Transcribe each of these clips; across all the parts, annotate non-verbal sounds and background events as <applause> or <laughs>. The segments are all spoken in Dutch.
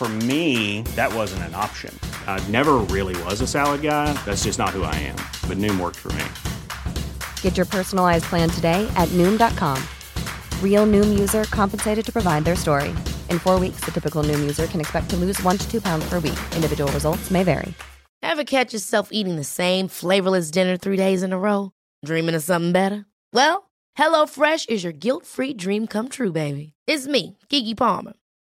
For me, that wasn't an option. I never really was a salad guy. That's just not who I am. But Noom worked for me. Get your personalized plan today at Noom.com. Real Noom user compensated to provide their story. In four weeks, the typical Noom user can expect to lose one to two pounds per week. Individual results may vary. Ever catch yourself eating the same flavorless dinner three days in a row? Dreaming of something better? Well, HelloFresh is your guilt free dream come true, baby. It's me, Kiki Palmer.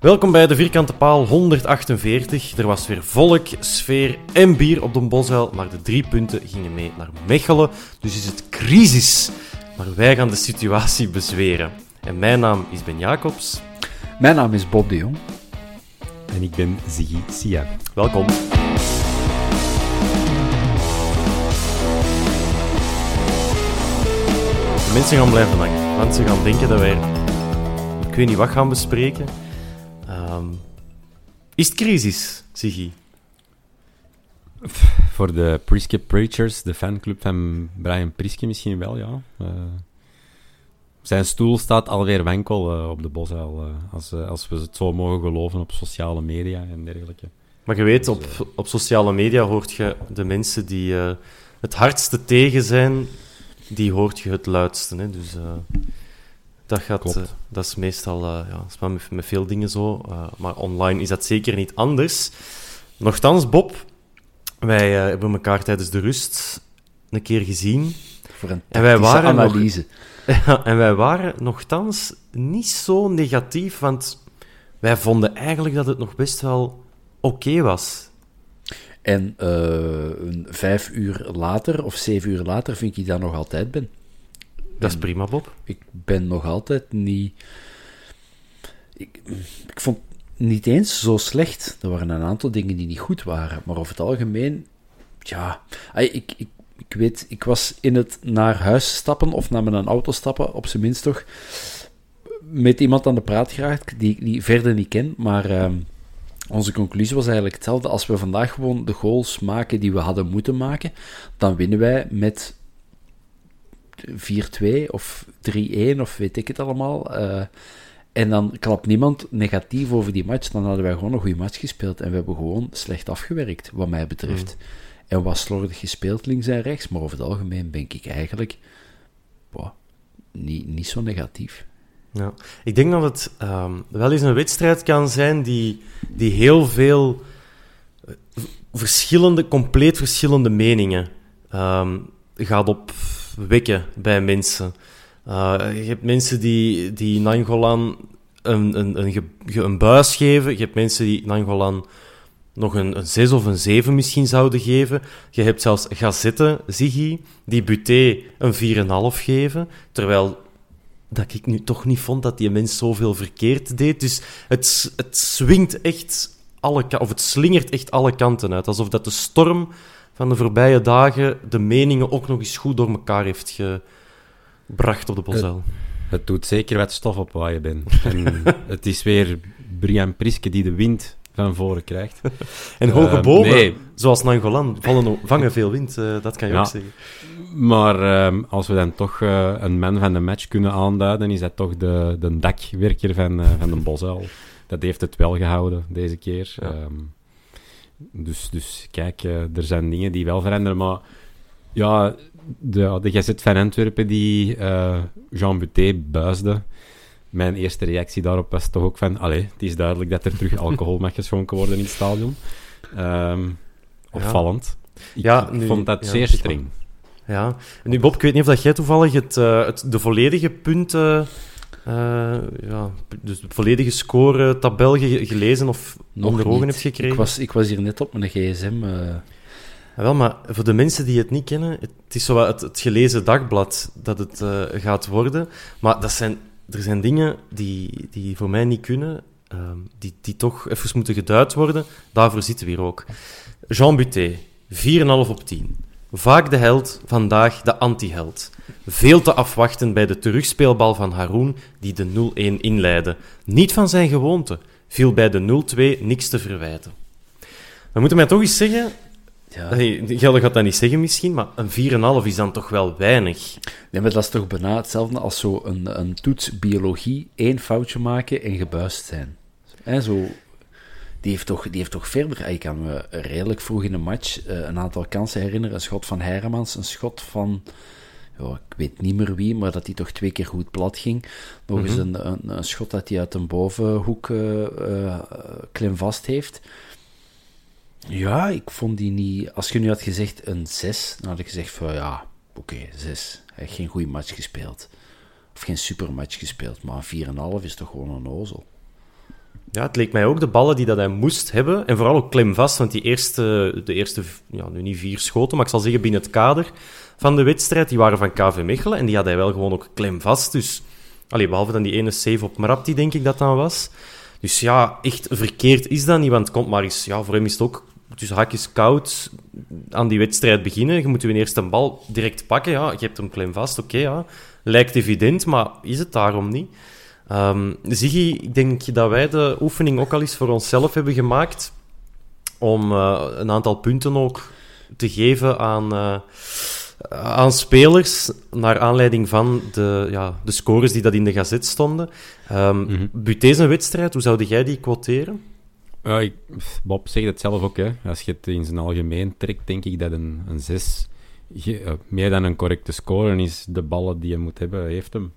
Welkom bij de Vierkante Paal 148. Er was weer volk, sfeer en bier op de Boshuil, maar de drie punten gingen mee naar Mechelen. Dus is het crisis. Maar wij gaan de situatie bezweren. En mijn naam is Ben Jacobs. Mijn naam is Bob de Jong. En ik ben Ziggy Sia. Welkom. De mensen gaan blijven hangen, want ze gaan denken dat wij... Ik weet niet wat gaan bespreken. Ehm, is het crisis, Ziggy? Voor de Priske Preachers, de fanclub van Brian Priske misschien wel, ja. Uh, zijn stoel staat alweer wankel uh, op de bosuil, uh, als, als we het zo mogen geloven op sociale media en dergelijke. Maar je weet, op, op sociale media hoort je de mensen die het hardste tegen zijn, die hoort je het luidste. Hè? Dus dat, gaat, uh, dat is meestal uh, ja, is met, met, veel dingen zo. Uh, maar online is dat zeker niet anders. Nochtans, Bob, wij hebben elkaar tijdens de rust een keer gezien. Voor een en wij waren analyse. <laughs> Nog, en wij waren nogthans niet zo negatief, want wij vonden eigenlijk dat het nog best wel oké was. En vijf uur later of zeven uur later vind ik dat nog altijd ben. Dat is prima, Bob. Ik ben nog altijd niet. Ik, ik vond niet eens zo slecht. Er waren een aantal dingen die niet goed waren. Maar over het algemeen, ja. Ik, ik, ik weet, ik was in het naar huis stappen of naar mijn auto stappen, op zijn minst toch, met iemand aan de praat geraakt die ik niet, verder niet ken. Maar uh, onze conclusie was eigenlijk hetzelfde. Als we vandaag gewoon de goals maken die we hadden moeten maken, dan winnen wij met 4-2 of 3-1 of weet ik het allemaal. Uh, en dan klapt niemand negatief over die match. Dan hadden wij gewoon een goede match gespeeld. En we hebben gewoon slecht afgewerkt, wat mij betreft. Mm. En was slordig gespeeld links en rechts. Maar over het algemeen ben ik eigenlijk boah, niet, niet zo negatief. Ja. Ik denk dat het um, wel eens een wedstrijd kan zijn die, die heel veel eh, verschillende, compleet verschillende meningen um, gaat op wekken bij mensen. Uh, je hebt mensen die, die Nangolan een, een, een, een, buis geven. Je hebt mensen die Nangolan nog een, een 6 of een 7 misschien zouden geven. Je hebt zelfs Gazette, Ziggy, die Buté een 4,5 geven. Terwijl dat ik nu toch niet vond dat die mens zoveel verkeerd deed. Dus het, het swingt echt alle of het slingert echt alle kanten uit. Alsof dat de storm van de voorbije dagen de meningen ook nog eens goed door elkaar heeft gebracht op de Bosuil. Het, het, doet zeker wat stof op waar je bent. <laughs> En het is weer Brian Priske die de wind van voren krijgt. <laughs> en hoge uh, bomen, nee. zoals Nangolan, vallen, vangen veel wind, uh, dat kan je ja. ook zeggen. Maar uh, als we dan toch uh, een man van de match kunnen aanduiden, is dat toch de, de dakwerker van, van de Bosuil. Dat heeft het wel gehouden deze keer. Ja. Um, dus, dus kijk, uh, er zijn dingen die wel veranderen, maar ja, de, de GZ van Antwerpen die uh, Jean Buté buisde, mijn eerste reactie daarop was toch ook van, allee, het is duidelijk dat er terug <laughs> alcohol mag geschonken worden in het stadion. Um, opvallend. Ja. Ik, ja, nu, vond dat ja, zeer streng. Ja. En nu, Bob, ik weet niet of dat jij toevallig het, uh, het, de volledige punten... Uh, ja, dus de volledige score-tabel ge gelezen of Nog onder ogen hebt gekregen? Ik was, ik was hier net op mijn gsm. Uh... Ja, wel, maar voor de mensen die het niet kennen, het is zo het, het gelezen dagblad dat het uh, gaat worden. Maar dat zijn, er zijn dingen die, die voor mij niet kunnen, uh, die, die toch even moeten geduid worden. Daarvoor zitten we hier ook. Jean Buté, 4,5 op 10. Vaak de held, vandaag de anti-held. Veel te afwachten bij de terugspeelbal van Haroun, die de 0-1 inleidde. Niet van zijn gewoonte, viel bij de 0-2 niks te verwijten. Dan moeten mij toch eens zeggen, Ja. Hey, Gelde gaat dat niet zeggen misschien, maar een 4,5 is dan toch wel weinig. Nee, maar dat is toch bijna hetzelfde als zo een, een toets biologie, één foutje maken en gebuist zijn. Hè, zo, die, heeft toch, die heeft toch verder... Ik kan me redelijk vroeg in de match uh, een aantal kansen herinneren. Een schot van Heremans, een schot van... Ja, ik weet niet meer wie, maar dat hij toch twee keer goed plat ging. Nog eens een, een, een, schot dat hij uit een bovenhoek uh, uh, klem vast heeft. Ja, ik vond die niet... Als je nu had gezegd een 6, dan had ik gezegd van ja, oké, okay, 6. Hij heeft geen goede match gespeeld. Of geen supermatch gespeeld, maar een 4,5 is toch gewoon een ozel. Ja, het leek mij ook de ballen die dat hij moest hebben. En vooral ook klemvast, want die eerste, de eerste, ja, nu niet vier schoten, maar ik zal zeggen binnen het kader van de wedstrijd, die waren van KV Mechelen. En die had hij wel gewoon ook klemvast. Dus, allee, behalve dan die ene save op Marapti, denk ik dat dan was. Dus ja, echt verkeerd is dat niet, want komt maar. Ja, voor hem is het ook dus haakjes koud aan die wedstrijd beginnen. Je moet je eerst een bal direct pakken. Ja, je hebt hem klem vast, oké, ja. Lijkt evident, maar is het daarom niet? Um, Ziggy, ik denk dat wij de oefening ook al eens voor onszelf hebben gemaakt om uh, een aantal punten ook te geven aan, uh, aan spelers naar aanleiding van de, ja, de scores die dat in de gazet stonden. Um, mm -hmm. Buté zijn wedstrijd, hoe zou jij die quoteren? Ja, ik, Bob zegt het zelf ook. Hè. Als je het in zijn algemeen trekt, denk ik dat een, een 6 uh, meer dan een correcte score is. De ballen die je moet hebben, heeft hem.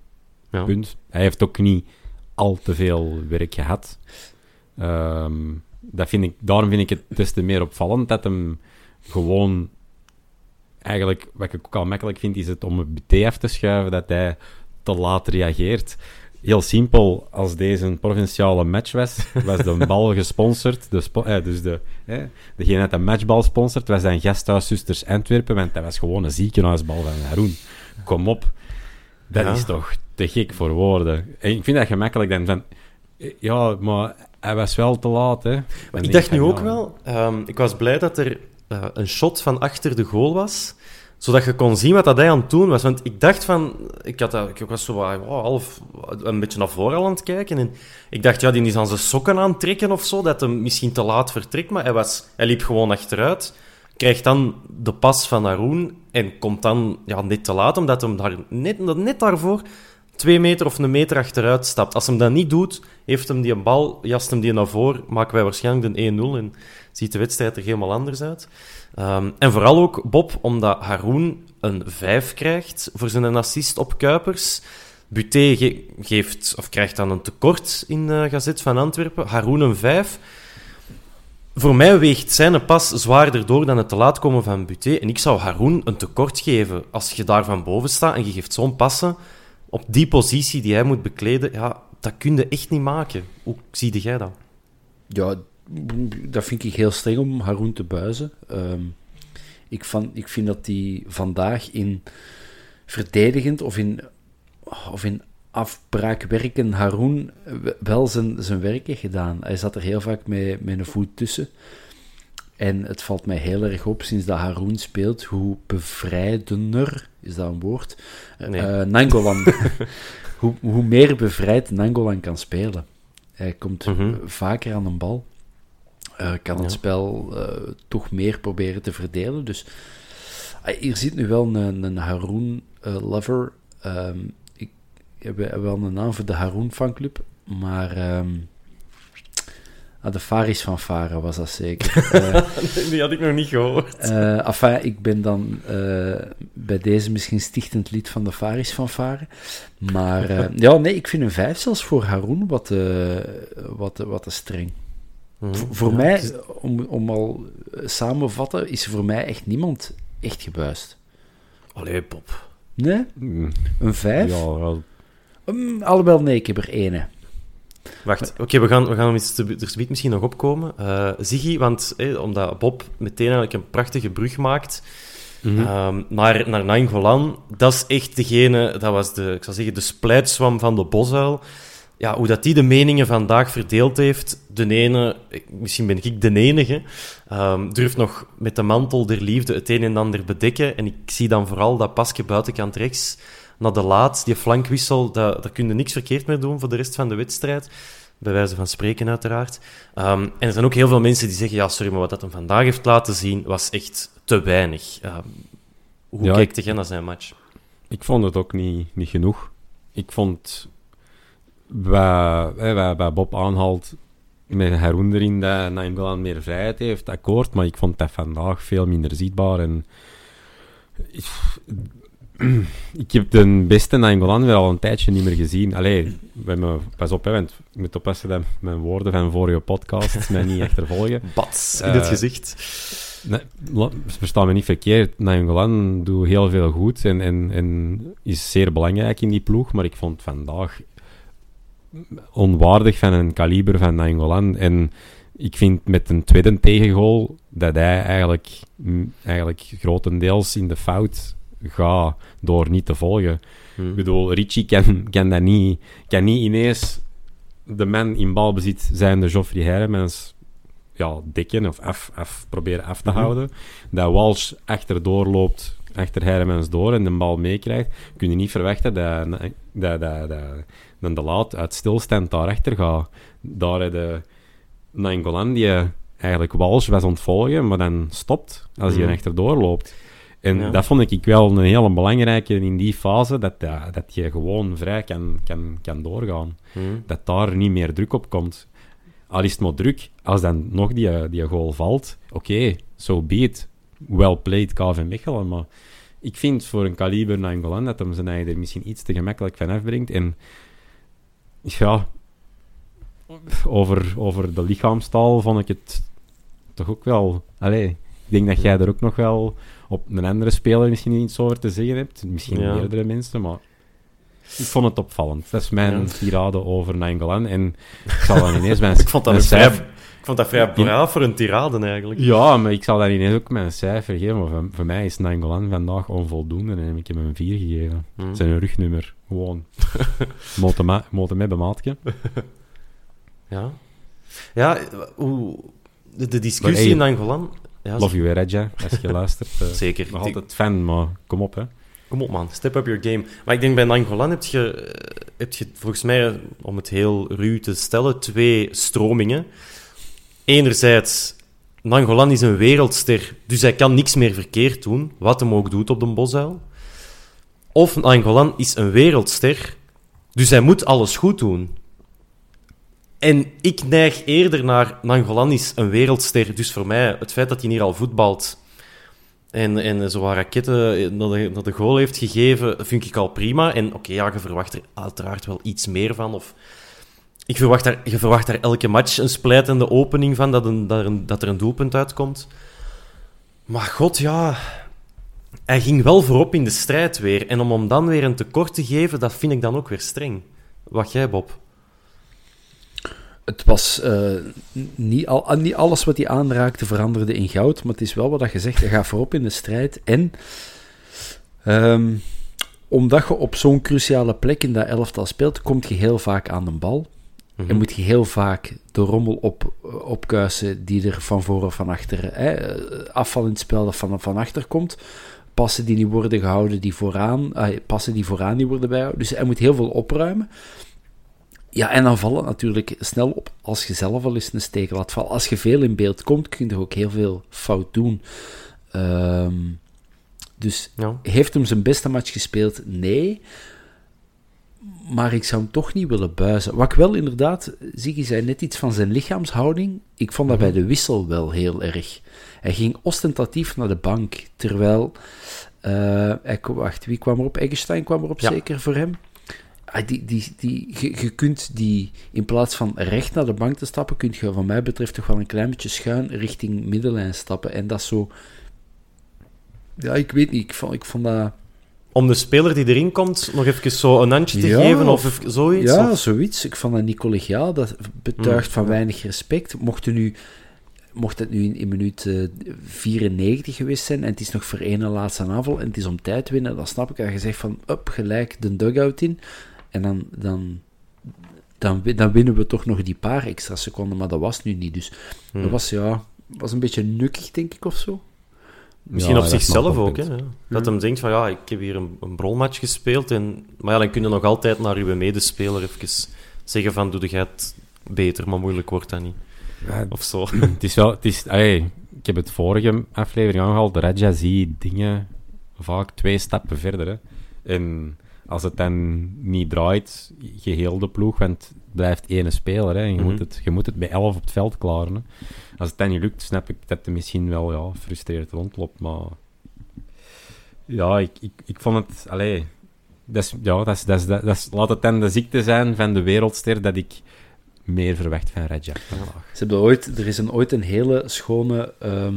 Ja. Punt. Hij heeft ook niet al te veel werk gehad. Um, dat vind ik, daarom vind ik het des te meer opvallend dat hem gewoon... Eigenlijk, wat ik ook al makkelijk vind, is het om het BT af te schuiven, dat hij te laat reageert heel simpel, als deze een provinciale match was, was de <laughs> bal gesponsord. De spo eh, dus de, eh, degene dat de matchbal sponsort, was dan Gasthuis Zusters Antwerpen, want dat was gewoon een ziekenhuisbal van Haroon. Kom op. Dat ja. is toch te gek voor woorden. En ik vind dat gemakkelijk dan van... Ja, maar hij was wel te laat, hè. Maar ik dacht nu ook wel... Um, ik was blij dat er uh, een shot van achter de goal was zodat je kon zien wat dat hij aan het doen was. Want ik dacht van... Ik, had, ik was zo wow, half een beetje naar voren aan het kijken. En ik dacht, ja, die is aan zijn sokken aan het trekken of zo. Dat hem misschien te laat vertrekt. Maar hij, was, hij liep gewoon achteruit. Krijgt dan de pas van Haroon. En komt dan ja, net te laat, omdat hem daar net, net daarvoor twee meter of een meter achteruit stapt. Als hem dat niet doet, heeft hem die een bal, jast hem die naar voren, maken wij waarschijnlijk de 1-0 en ziet de wedstrijd er helemaal anders uit. Um, en vooral ook Bob, omdat Haroon een 5 krijgt voor zijn assist op Kuipers. Buté ge geeft, of krijgt dan een tekort in de Gazet van Antwerpen. Haroon een 5. Voor mij weegt zijn pas zwaarder door dan het te laat komen van Buté. En ik zou Haroon een tekort geven. Als je daar van boven staat en je geeft zo'n passen op die positie die hij moet bekleden, ja, dat kun je echt niet maken. Hoe zie jij dat? Ja, dat vind ik heel streng om Haroon te buizen. Um, ik, van, ik vind dat hij vandaag in verdedigend of in, of in afbraakwerken Haroon wel zijn, zijn werk heeft gedaan. Hij zat er heel vaak met, met een voet tussen. En het valt mij heel erg op sinds dat Haroon speelt, hoe bevrijdender, is dat een woord? Nee. Uh, Nangolan. <laughs> hoe, hoe meer bevrijd Nangolan kan spelen. Hij komt mm -hmm. vaker aan een bal. Uh, kan het spel uh, toch meer proberen te verdelen. Dus uh, hier zit nu wel een, een Haroon lover. Um, ik heb wel een naam voor de Haroon fanclub, maar um, ah, de Faris van Vara was dat zeker. <laughs> Die had ik nog niet gehoord. enfin, ik ben dan bij deze misschien stichtend lid van de Faris van Varen. Maar <laughs> ja, nee, ik vind een vijf zelfs voor Haroon wat, wat, wat te streng. Mm -hmm. Voor ja, mij, is... om, om al samenvatten, is voor mij echt niemand echt gebuist. Allee, Bob. Nee? Mm, Een vijf? Ja, wel. Mm, alhoewel, nee, ik heb er één. Wacht, oké, we gaan, we gaan iets te, er zoiets misschien nog opkomen. Eh Ziggy, want omdat Bob meteen eigenlijk een prachtige brug maakt ehm, naar, naar Nainggolan, dat is echt degene, dat was de, ik zou zeggen, de splijtswam van de bosuil. Ja, hoe dat die de meningen vandaag verdeeld heeft, de ene, misschien ben ik de enige, ehm, durft nog met de mantel der liefde het een en ander bedekken. En ik zie dan vooral dat pasje buitenkant rechts naar de laat, die flankwissel, dat, daar kun je niks verkeerd mee doen voor de rest van de wedstrijd. Bij wijze van spreken, uiteraard. Ehm, en er zijn ook heel veel mensen die zeggen: ja, sorry, maar wat dat hem vandaag heeft laten zien was echt te weinig. Ehm, hoe Ja, kijkt ik- jij naar zijn match? Ik vond het ook niet, niet genoeg. Ik vond... Waar, hè, waar, waar Bob aanhaalt met Haroon erin dat Nainggolan meer vrijheid heeft, akkoord, maar ik vond dat vandaag veel minder zichtbaar. En... <clears throat> Ik heb de beste Nainggolan weer al een tijdje niet meer gezien. Allee, pas op, hè, want ik moet oppassen dat mijn woorden van vorige podcast <laughs> mij niet achtervolgen. Bats in Eh, het gezicht. Nee, la- versta me niet verkeerd. Nainggolan doet heel veel goed en, en, en is zeer belangrijk in die ploeg. Maar ik vond vandaag onwaardig van een kaliber van Nainggolan. En ik vind met een tweede tegengoal dat hij eigenlijk, eigenlijk grotendeels in de fout gaat door niet te volgen. Hm. Ik bedoel, Richie kan, kan, dat niet, kan niet ineens de man in balbezit zijn, de Geoffrey Hermans, ja, dikken of af, af, proberen af te Mhm. houden. Dat Walsh achterdoor loopt, achter Hermans door en de bal meekrijgt. Kun je niet verwachten dat, dat, dat, dat, dat de laat uit stilstand daarachter gaat. Daar de Nainggolan die eigenlijk Walsh was ontvolgen, maar dan stopt als hij Mhm. achterdoor loopt. En Ja. dat vond ik wel een hele belangrijke in die fase, dat, dat, dat je gewoon vrij kan, kan, kan doorgaan. Hm. Dat daar niet meer druk op komt. Al is het maar druk, als dan nog die, die goal valt, oké, so be it. Well played, KV Mechelen, maar ik vind voor een kaliber Nainggolan dat hem zijn eigen er misschien iets te gemakkelijk van afbrengt. En ja, over, over de lichaamstaal vond ik het toch ook wel... Allee, ik denk dat jij er ook nog wel op een andere speler misschien iets over te zeggen hebt. Misschien Ja. meerdere mensen, maar ik vond het opvallend. Dat is mijn Ja. tirade over Nainggolan. En ik zal dan ineens mijn, <laughs> Ik vond dat, mijn vrij, ik vond dat vrij braaf voor een tirade eigenlijk. Ja, maar ik zal daar ineens ook mijn cijfer geven. Maar voor, voor mij is Nainggolan vandaag onvoldoende en ik heb hem een 4 gegeven. Hm. Zijn rugnummer, gewoon. <laughs> Moten met maatje. Ja, ja hoe, de, discussie hey, in Angolan... Ja, Love you, Redja, als je <laughs> luistert. eh, Zeker. Nog altijd fan, maar kom op, hè. Kom op, man. Step up your game. Maar ik denk bij Nangolan heb je, eh, heb je volgens mij, om het heel ruw te stellen, twee stromingen. Enerzijds, Nangolan is een wereldster, dus hij kan niks meer verkeerd doen, wat hem ook doet op de bosuil. Of Nangolan is een wereldster, dus hij moet alles goed doen. En ik neig eerder naar Nangolan is een wereldster, dus voor mij, het feit dat hij hier al voetbalt en, en zo raketten naar de, goal heeft gegeven, vind ik al prima. En oké, ja, je verwacht er uiteraard wel iets meer van. Of, ik verwacht daar, je verwacht daar elke match een splijtende opening van, dat, dat, een, dat er een doelpunt uitkomt. Maar god, ja... Hij ging wel voorop in de strijd weer. En om hem dan weer een tekort te geven, dat vind ik dan ook weer streng. Wat jij, Bob? Het was eh, niet, al, ah, niet alles wat hij aanraakte veranderde in goud, maar het is wel wat dat je zegt, hij gaat voorop in de strijd. En ehm, omdat je op zo'n cruciale plek in dat elftal speelt, komt je heel vaak aan de bal. Mhm. En moet je heel vaak de rommel op, opkuisen die er van voor of van achter, hè, afval in het spel dat van, van achter komt. Passen die niet worden gehouden, die vooraan, ah, passen die vooraan die worden bijgehouden. Dus hij moet heel veel opruimen. Ja, en dan valt het natuurlijk snel op als je zelf al eens een steek laat vallen. Als je veel in beeld komt, kun je ook heel veel fout doen. Ehm, dus Ja. heeft hem zijn beste match gespeeld? Nee. Maar ik zou hem toch niet willen buizen. Wat ik wel inderdaad, Ziggy zei net iets van zijn lichaamshouding. Ik vond dat bij de wissel wel heel erg. Hij ging ostentatief naar de bank, terwijl... hij, wacht, wie kwam erop? Eggestein kwam erop Ja. zeker voor hem? Ah, die, die, die, je, je kunt die, in plaats van recht naar de bank te stappen, kun je van mij betreft toch wel een klein beetje schuin richting middenlijn stappen. En dat zo... Ja, ik weet niet. Ik vond, ik vond dat... om de speler die erin komt nog even zo een handje te Ja, geven of, zoiets? Ja, of- zoiets. Ik vond dat niet collegiaal. Dat betuigt Mm, van weinig respect. Mocht, nu, mocht het nu in, in minuut eh, 94 geweest zijn en het is nog voor één laatste aanval en het is om tijd winnen, dan snap ik dat je zegt van, up, gelijk de dugout in. En dan, dan, dan, dan winnen we toch nog die paar extra seconden, maar dat was nu niet. Dus Hmm. dat was, ja, was een beetje nukkig, denk ik, of zo. Misschien Ja, op zichzelf ook. Hè? Dat hem denkt van ja, ik heb hier een, een brolmatch gespeeld. En, maar ja, dan kun je nog altijd naar uw medespeler even zeggen van doe jij het beter, maar moeilijk wordt dat niet. Ja, Of zo. <clears throat> het is wel... Het is, ik heb het vorige aflevering aangehaald. Raja zie dingen vaak twee stappen verder. Hè. En als het dan niet draait, geheel de ploeg, want het blijft één speler. Hè, en je, Mhm. moet het, je moet het bij elf op het veld klaren. Hè. Als het dan niet lukt, snap ik dat hij misschien wel ja, frustreerd rondloopt. Maar ja, ik, ik, ik vond het... Allee, dat is, ja, dat is, dat is, dat is, laat het dan de ziekte zijn van de wereldster dat ik meer verwacht van Raja vandaag. Ze hebben ooit, er is een, ooit een hele schone ehm,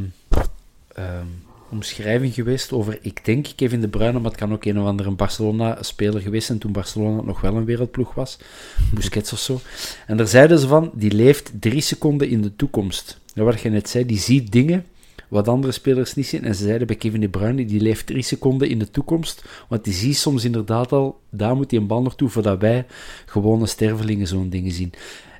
ehm, omschrijving geweest over, ik denk Kevin De Bruyne, maar het kan ook een of andere Barcelona-speler geweest zijn toen Barcelona nog wel een wereldploeg was, <laughs> Busquets of zo. En daar zeiden ze van, die leeft drie seconden in de toekomst. Ja, wat je net zei, die ziet dingen wat andere spelers niet zien. En ze zeiden bij Kevin De Bruyne, die leeft drie seconden in de toekomst, want die ziet soms inderdaad al, daar moet hij een bal naartoe, voordat wij gewone stervelingen zo'n dingen zien.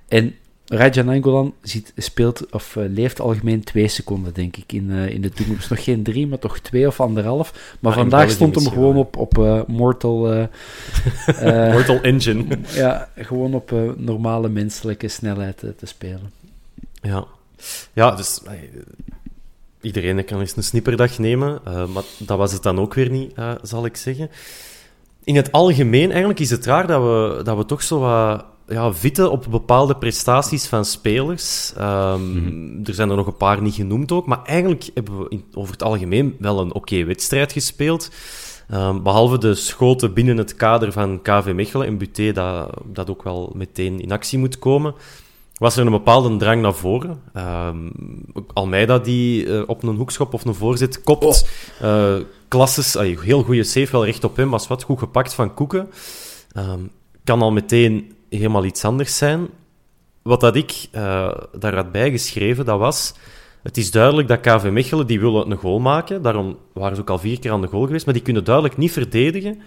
En Raja Nangolan ziet, speelt, of eh, leeft algemeen twee seconden, denk ik, in, eh, in de toekomst. Nog geen drie, maar toch twee of anderhalf. Maar Ah, vandaag stond hem gewoon op, op eh, Mortal... <laughs> Mortal Engine. ja, gewoon op normale menselijke snelheid te spelen. Ja, ja dus iedereen kan eens een snipperdag nemen, maar dat was het dan ook weer niet, zal ik zeggen. In het algemeen, eigenlijk is het raar dat we, dat we toch zo wat ja, vitten op bepaalde prestaties van spelers. Ehm, Er zijn er nog een paar niet genoemd ook, maar eigenlijk hebben we in, over het algemeen wel een oké wedstrijd gespeeld. Ehm, behalve de schoten binnen het kader van KV Mechelen en Buté, dat, dat ook wel meteen in actie moet komen was er een bepaalde drang naar voren. Ehm, Almeida die eh, op een hoekschop of een voorzet kopt. Eh, klasses, heel goede save, wel recht op hem, was wat goed gepakt van Koeken. Kan al meteen helemaal iets anders zijn. Wat dat ik eh, daar had bijgeschreven, dat was... Het is duidelijk dat KV Mechelen, die willen een goal maken. Daarom waren ze ook al vier keer aan de goal geweest. Maar die kunnen duidelijk niet verdedigen.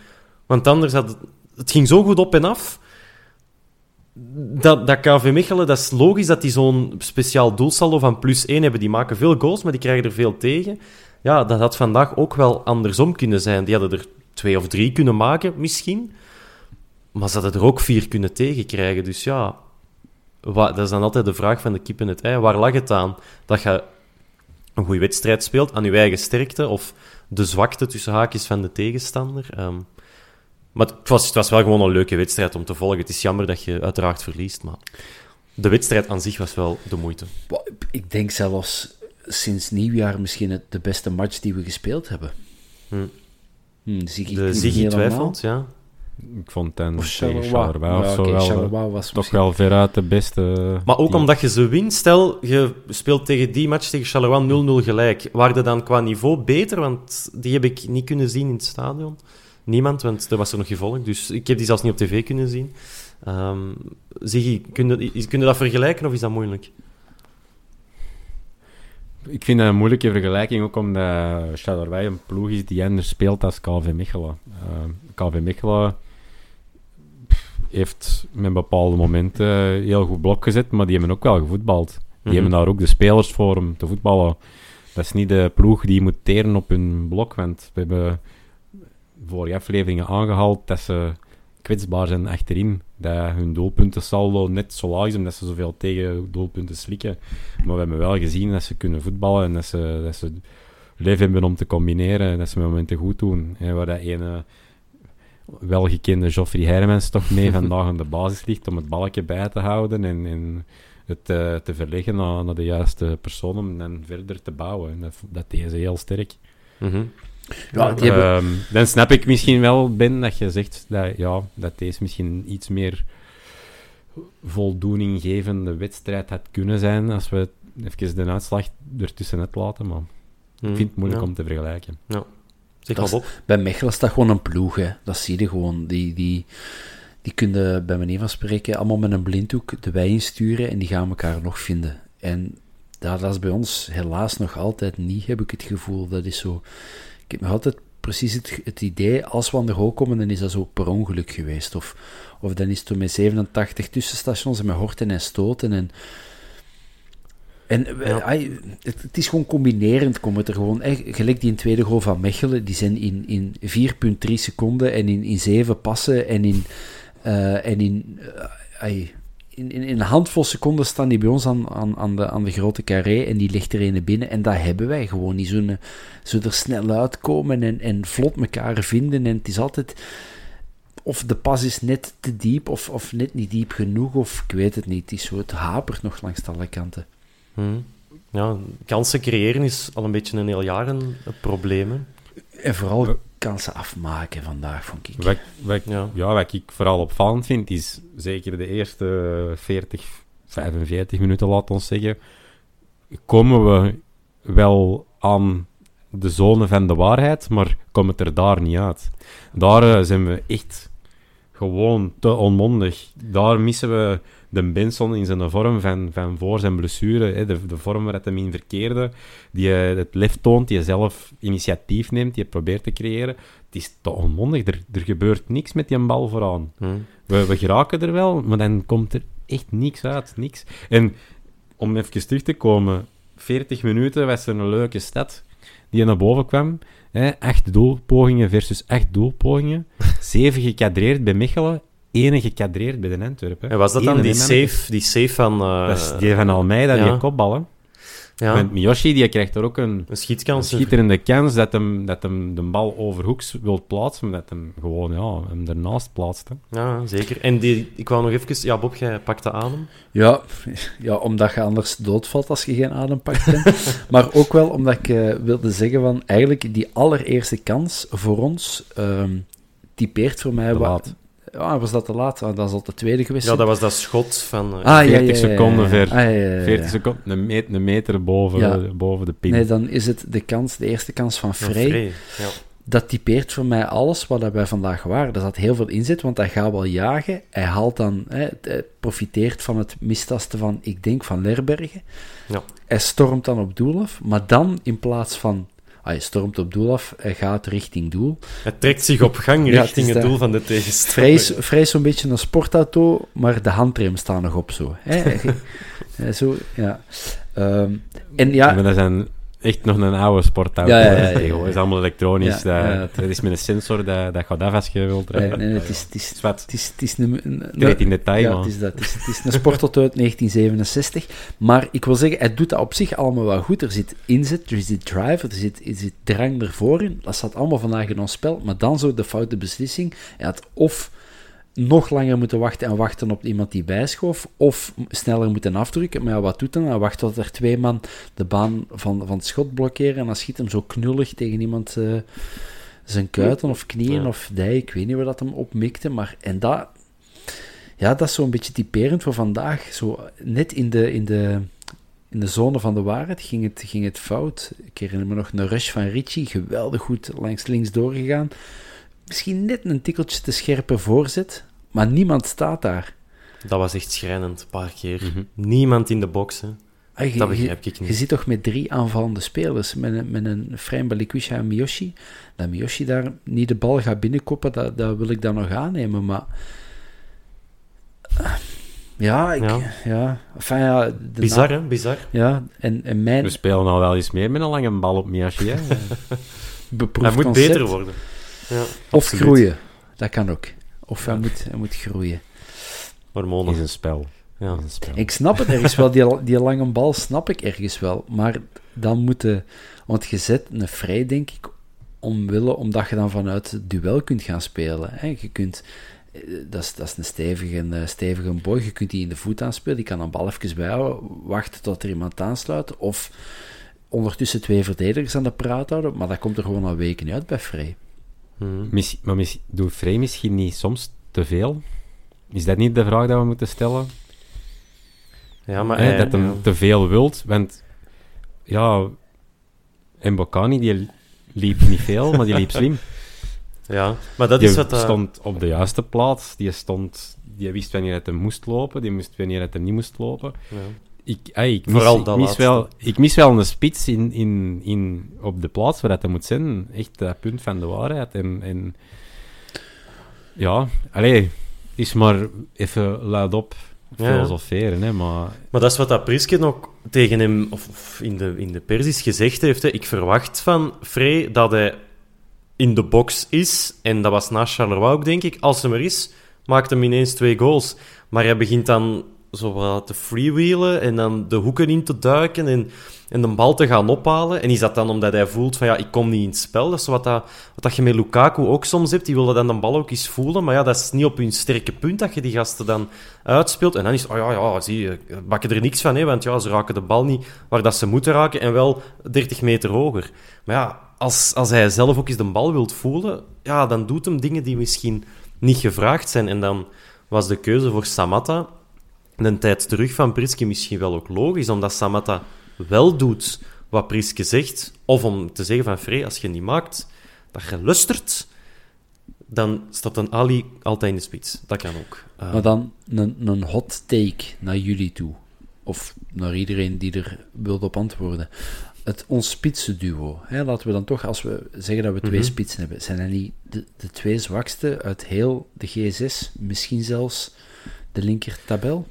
Want anders had het... Het ging zo goed op en af dat, dat KV Mechelen, dat is logisch dat die zo'n speciaal doelsaldo van plus 1 hebben. Die maken veel goals, maar die krijgen er veel tegen. Ja, dat had vandaag ook wel andersom kunnen zijn. Die hadden er twee of drie kunnen maken, misschien. Maar ze hadden er ook vier kunnen tegenkrijgen. Dus ja, wa- dat is dan altijd de vraag van de kip en het ei. Waar lag het aan? Dat je een goede wedstrijd speelt aan je eigen sterkte of de zwakte tussen haakjes van de tegenstander. Ehm, maar het was, het was wel gewoon een leuke wedstrijd om te volgen. Het is jammer dat je uiteraard verliest, maar de wedstrijd aan zich was wel de moeite. Ik denk zelfs sinds nieuwjaar misschien het, de beste match die we gespeeld hebben. Hm. Hm, De Ziggy twijfelt, ja. Ik vond ten Of tegen Charleroi. Of zo wel, eh, was toch misschien- wel veruit de beste. Maar ook omdat je ze wint, stel je speelt tegen die match tegen Charleroi 0-0 gelijk. Waren dan qua niveau beter? Want die heb ik niet kunnen zien in het stadion. Niemand, want er was er nog gevolgd. Dus ik heb die zelfs niet op tv kunnen zien. Ehm Ziggy, kun je, kun je dat vergelijken of is dat moeilijk? Ik vind dat een moeilijke vergelijking, ook omdat Charleroi een ploeg is die anders speelt als KV Mechelen. Eh, KV Mechelen heeft met bepaalde momenten heel goed blok gezet, maar die hebben ook wel gevoetbald. Die Mhm. hebben daar ook de spelers voor om te voetballen. Dat is niet de ploeg die moet teren op hun blok, want we hebben vorige afleveringen aangehaald dat ze kwetsbaar zijn achterin. Dat hun doelpuntensaldo net zo laag is, omdat ze zoveel tegen doelpunten slikken. Maar we hebben wel gezien dat ze kunnen voetballen en dat ze, dat ze lef hebben om te combineren en dat ze momenten goed doen. En waar dat ene welgekende Geoffrey Hermans toch mee vandaag aan de basis ligt om het balkje bij te houden en, en het eh, te verleggen naar, naar de juiste persoon om dan verder te bouwen. En dat, ze heel sterk. Mhm. Ja, hebben- Ehm, dan snap ik misschien wel, Ben, dat je zegt dat, ja, dat deze misschien iets meer voldoeninggevende wedstrijd had kunnen zijn als we even de uitslag ertussenuit laten. Maar ik vind het moeilijk Mhm. Ja. om te vergelijken. Zeg Dat maar is- op. Bij Mechelen staat gewoon een ploeg, hè. Dat zie je gewoon. Die, die, die kunnen, bij manier van spreken, allemaal met een blinddoek de wei insturen en die gaan elkaar nog vinden. En ja, dat is bij ons helaas nog altijd niet, heb ik het gevoel. Dat is zo... Ik heb nog altijd precies het, het idee, als we aan de goal komen, dan is dat zo per ongeluk geweest. Of, of dan is het toen met 87 tussenstations en met horten en stoten en... En eh, ai, het, het is gewoon combinerend, komt het er gewoon. eh, gelijk die in tweede goal van Mechelen, die zijn in, in 4,3 seconden en in, in 7 passen en in, eh, en in, eh, ai, in, in, in een handvol seconden staan die bij ons aan, aan, aan, de, aan de grote carré en die ligt er een binnen. En dat hebben wij gewoon niet. Zo'n, zo er snel uitkomen en, en vlot elkaar vinden. En het is altijd of de pas is net te diep of, of net niet diep genoeg, of ik weet het niet. Het is zo, het hapert nog langs alle kanten. Hm. Ja, kansen creëren is al een beetje een heel jaar een, een probleem. hè. En vooral kansen afmaken vandaag, vond ik. Wat, wat, Ja. ja. wat ik vooral opvallend vind, is zeker de eerste 40, 45 minuten, laat ons zeggen, komen we wel aan de zone van de waarheid, maar komt het er daar niet uit. Daar eh, zijn we echt gewoon te onmondig. Daar missen we de Benson in zijn vorm van, van voor zijn blessure, hè, de, de vorm waar het hem in verkeerde, die eh, het lef toont, die zelf initiatief neemt, die probeert te creëren. Het is te onmondig, er, er gebeurt niks met die bal vooraan. Hm. We, we geraken er wel, maar dan komt er echt niks uit, niks. En om even terug te komen, 40 minuten was er een leuke stad die naar boven kwam. Hè, acht doelpogingen versus acht doelpogingen. <laughs> Zeven gekadreerd bij Mechelen, één gekadreerd bij de Antwerpen. En was dat dan die save, die save van... eh, Dat is die van Almeida, ja. die kopbal. Hè. ja, Met Miyoshi, die krijgt er ook een, een schitterende kans dat hem, dat hem de bal overhoeks wil plaatsen, maar dat hem gewoon ja, hem ernaast plaatst. Hè. Ja, zeker. En die, ik wou nog even... Ja, Bob, jij pakte adem. Ja, ja, omdat je anders doodvalt als je geen adem pakt. <laughs> maar ook wel omdat ik eh, wilde zeggen van, eigenlijk die allereerste kans voor ons ehm, typeert voor mij... Te wat- Ja, was dat te laat? Ah, dat is al de tweede geweest. Ja, dat was dat schot van... eh, Ah, ja, 40 ja, ja, ja. seconden ver. Ah, ja, ja, ja. 40 seconden, een, meter boven, Ja. boven de pin. Nee, dan is het de kans, de eerste kans van Frey. Frey. Ja. Dat typeert voor mij alles wat wij vandaag waren. Er zat heel veel in zit, want hij gaat wel jagen. Hij haalt dan, hè, hij profiteert van het mistasten van, ik denk, van Lerbergen. Ja. Hij stormt dan op doel af, maar dan in plaats van... ah, Hij stormt op doel af, hij gaat richting doel. Het trekt zich op gang Ja, richting het, doel van de tegenstander. Vrij, vrij zo'n beetje een sportauto, maar de handrem staat nog op zo. Hè? <laughs> Zo, ja. Ehm, en ja, Maar dat zijn echt nog een oude sportauto. Ja, ja, ja, hè, ja, tegenwoordig. Het is allemaal elektronisch. Dat, het- dat is met een sensor dat, dat gaat af als je wilt nee, rijden. nee, het is... Het is het is, het is een, in detail, Ja, man. het is, dat. Het, is, het is een sportauto uit 1967. Maar ik wil zeggen, hij doet dat op zich allemaal wel goed. Er zit inzet, er zit drive, er zit, er zit drang ervoor in. Dat staat allemaal vandaag in ons spel. Maar dan zo de foute beslissing. Hij had of nog langer moeten wachten en wachten op iemand die bijschoof, of sneller moeten afdrukken. Maar ja, wat doet hij? Hij wacht tot er twee man de baan van, van het schot blokkeren en dan schiet hem zo knullig tegen iemand eh, zijn kuiten of knieën Ja. of dij. Ik weet niet waar dat hem op mikte, maar en dat, ja, dat is zo'n beetje typerend voor vandaag. Zo net in de, in de, in de zone van de waarheid ging het, ging het fout. Ik herinner me nog een rush van Richie, geweldig goed langs links doorgegaan. Misschien net een tikkeltje te scherpe voorzet, maar niemand staat daar. Dat was echt schrijnend, een paar keer. Mhm. Niemand in de box, hè. Ah, je- Dat je- begrijp ik Je niet. zit toch met drie aanvallende spelers, met een, met een Frein Balikwisha en Miyoshi. Dat Miyoshi daar niet de bal gaat binnenkoppen, dat, dat wil ik dan nog aannemen, maar... Ja, ik, ja. Ja. Enfin, ja, de Bizar, hè? Bizar. Ja, en, en mijn We spelen al wel eens meer met een lange bal op Miyashi. Hè? <laughs> beproefd Hij moet concept, beter worden. Ja. Of Absoluut. groeien, dat kan ook. Of hij, moet, hij moet groeien. Hormonen. is een spel. Ja. Is een spel. Ik snap het ergens wel, die, <laughs> die lange bal snap ik ergens wel. Maar dan moeten... Want je zet een vrij, denk ik, omwille, omdat je dan vanuit het duel kunt gaan spelen. Hè. Je kunt... eh, Dat is, dat is een stevige, eh, stevige boy. Je kunt die in de voet aanspelen. Die kan een bal even bijhouden. Wachten tot er iemand aansluit. Of ondertussen twee verdedigers aan de praat houden. Maar dat komt er gewoon al weken uit bij Vrij. Missi- maar missi- doet Frey misschien niet soms te veel? Is dat niet de vraag dat we moeten stellen? Ja, maar hij- dat ja. te veel wilt, want ja, en Bocani die liep niet veel, maar die liep slim. <laughs> Ja, maar dat Die is wat... dat- stond op de juiste plaats. Die, stond, die wist wanneer hem moest lopen. Die wist wanneer hem niet moest lopen. ja. Ik, ik, mis, Vooral ik, dat mis wel, ik mis wel een spits in, in, in, op de plaats waar dat moet zijn. Echt dat punt van de waarheid. En, en ja, allee, is maar even luid op ja. filosoferen, hè, maar Maar dat is wat dat Priske ook tegen hem, of, of in, de, in de pers is gezegd heeft. Hè. Ik verwacht van Frey dat hij in de box is. En dat was na Charleroi ook, denk ik. Als hij er is, maakt hem ineens twee goals. Maar hij begint dan zo wat te freewheelen en dan de hoeken in te duiken en, en de bal te gaan ophalen. En is dat dan omdat hij voelt van ja, ik kom niet in het spel? Dat is wat, dat, wat dat je met Lukaku ook soms hebt. Die willen dan de bal ook eens voelen. Maar ja, dat is niet op hun sterke punt dat je die gasten dan uitspeelt. En dan is oh ja, ja, zie je, bakken er niks van, hè, want ja, ze raken de bal niet waar dat ze moeten raken en wel 30 meter hoger. Maar ja, als, als hij zelf ook eens de bal wilt voelen, ja, dan doet hem dingen die misschien niet gevraagd zijn. En dan was de keuze voor Samatta een tijd terug van Priske misschien wel ook logisch, omdat Samatta wel doet wat Priske zegt, of om te zeggen van Frey, als je niet maakt, dat je lustert, dan staat een Ali altijd in de spits. Dat kan ook. Eh, Maar dan een, een hot take naar jullie toe. Of naar iedereen die er wil op antwoorden. Het ons spitsenduo. Hè, laten we dan toch, als we zeggen dat we twee Mhm. spitsen hebben, zijn dat niet de, de twee zwakste uit heel de G6? Misschien zelfs de linker tabel?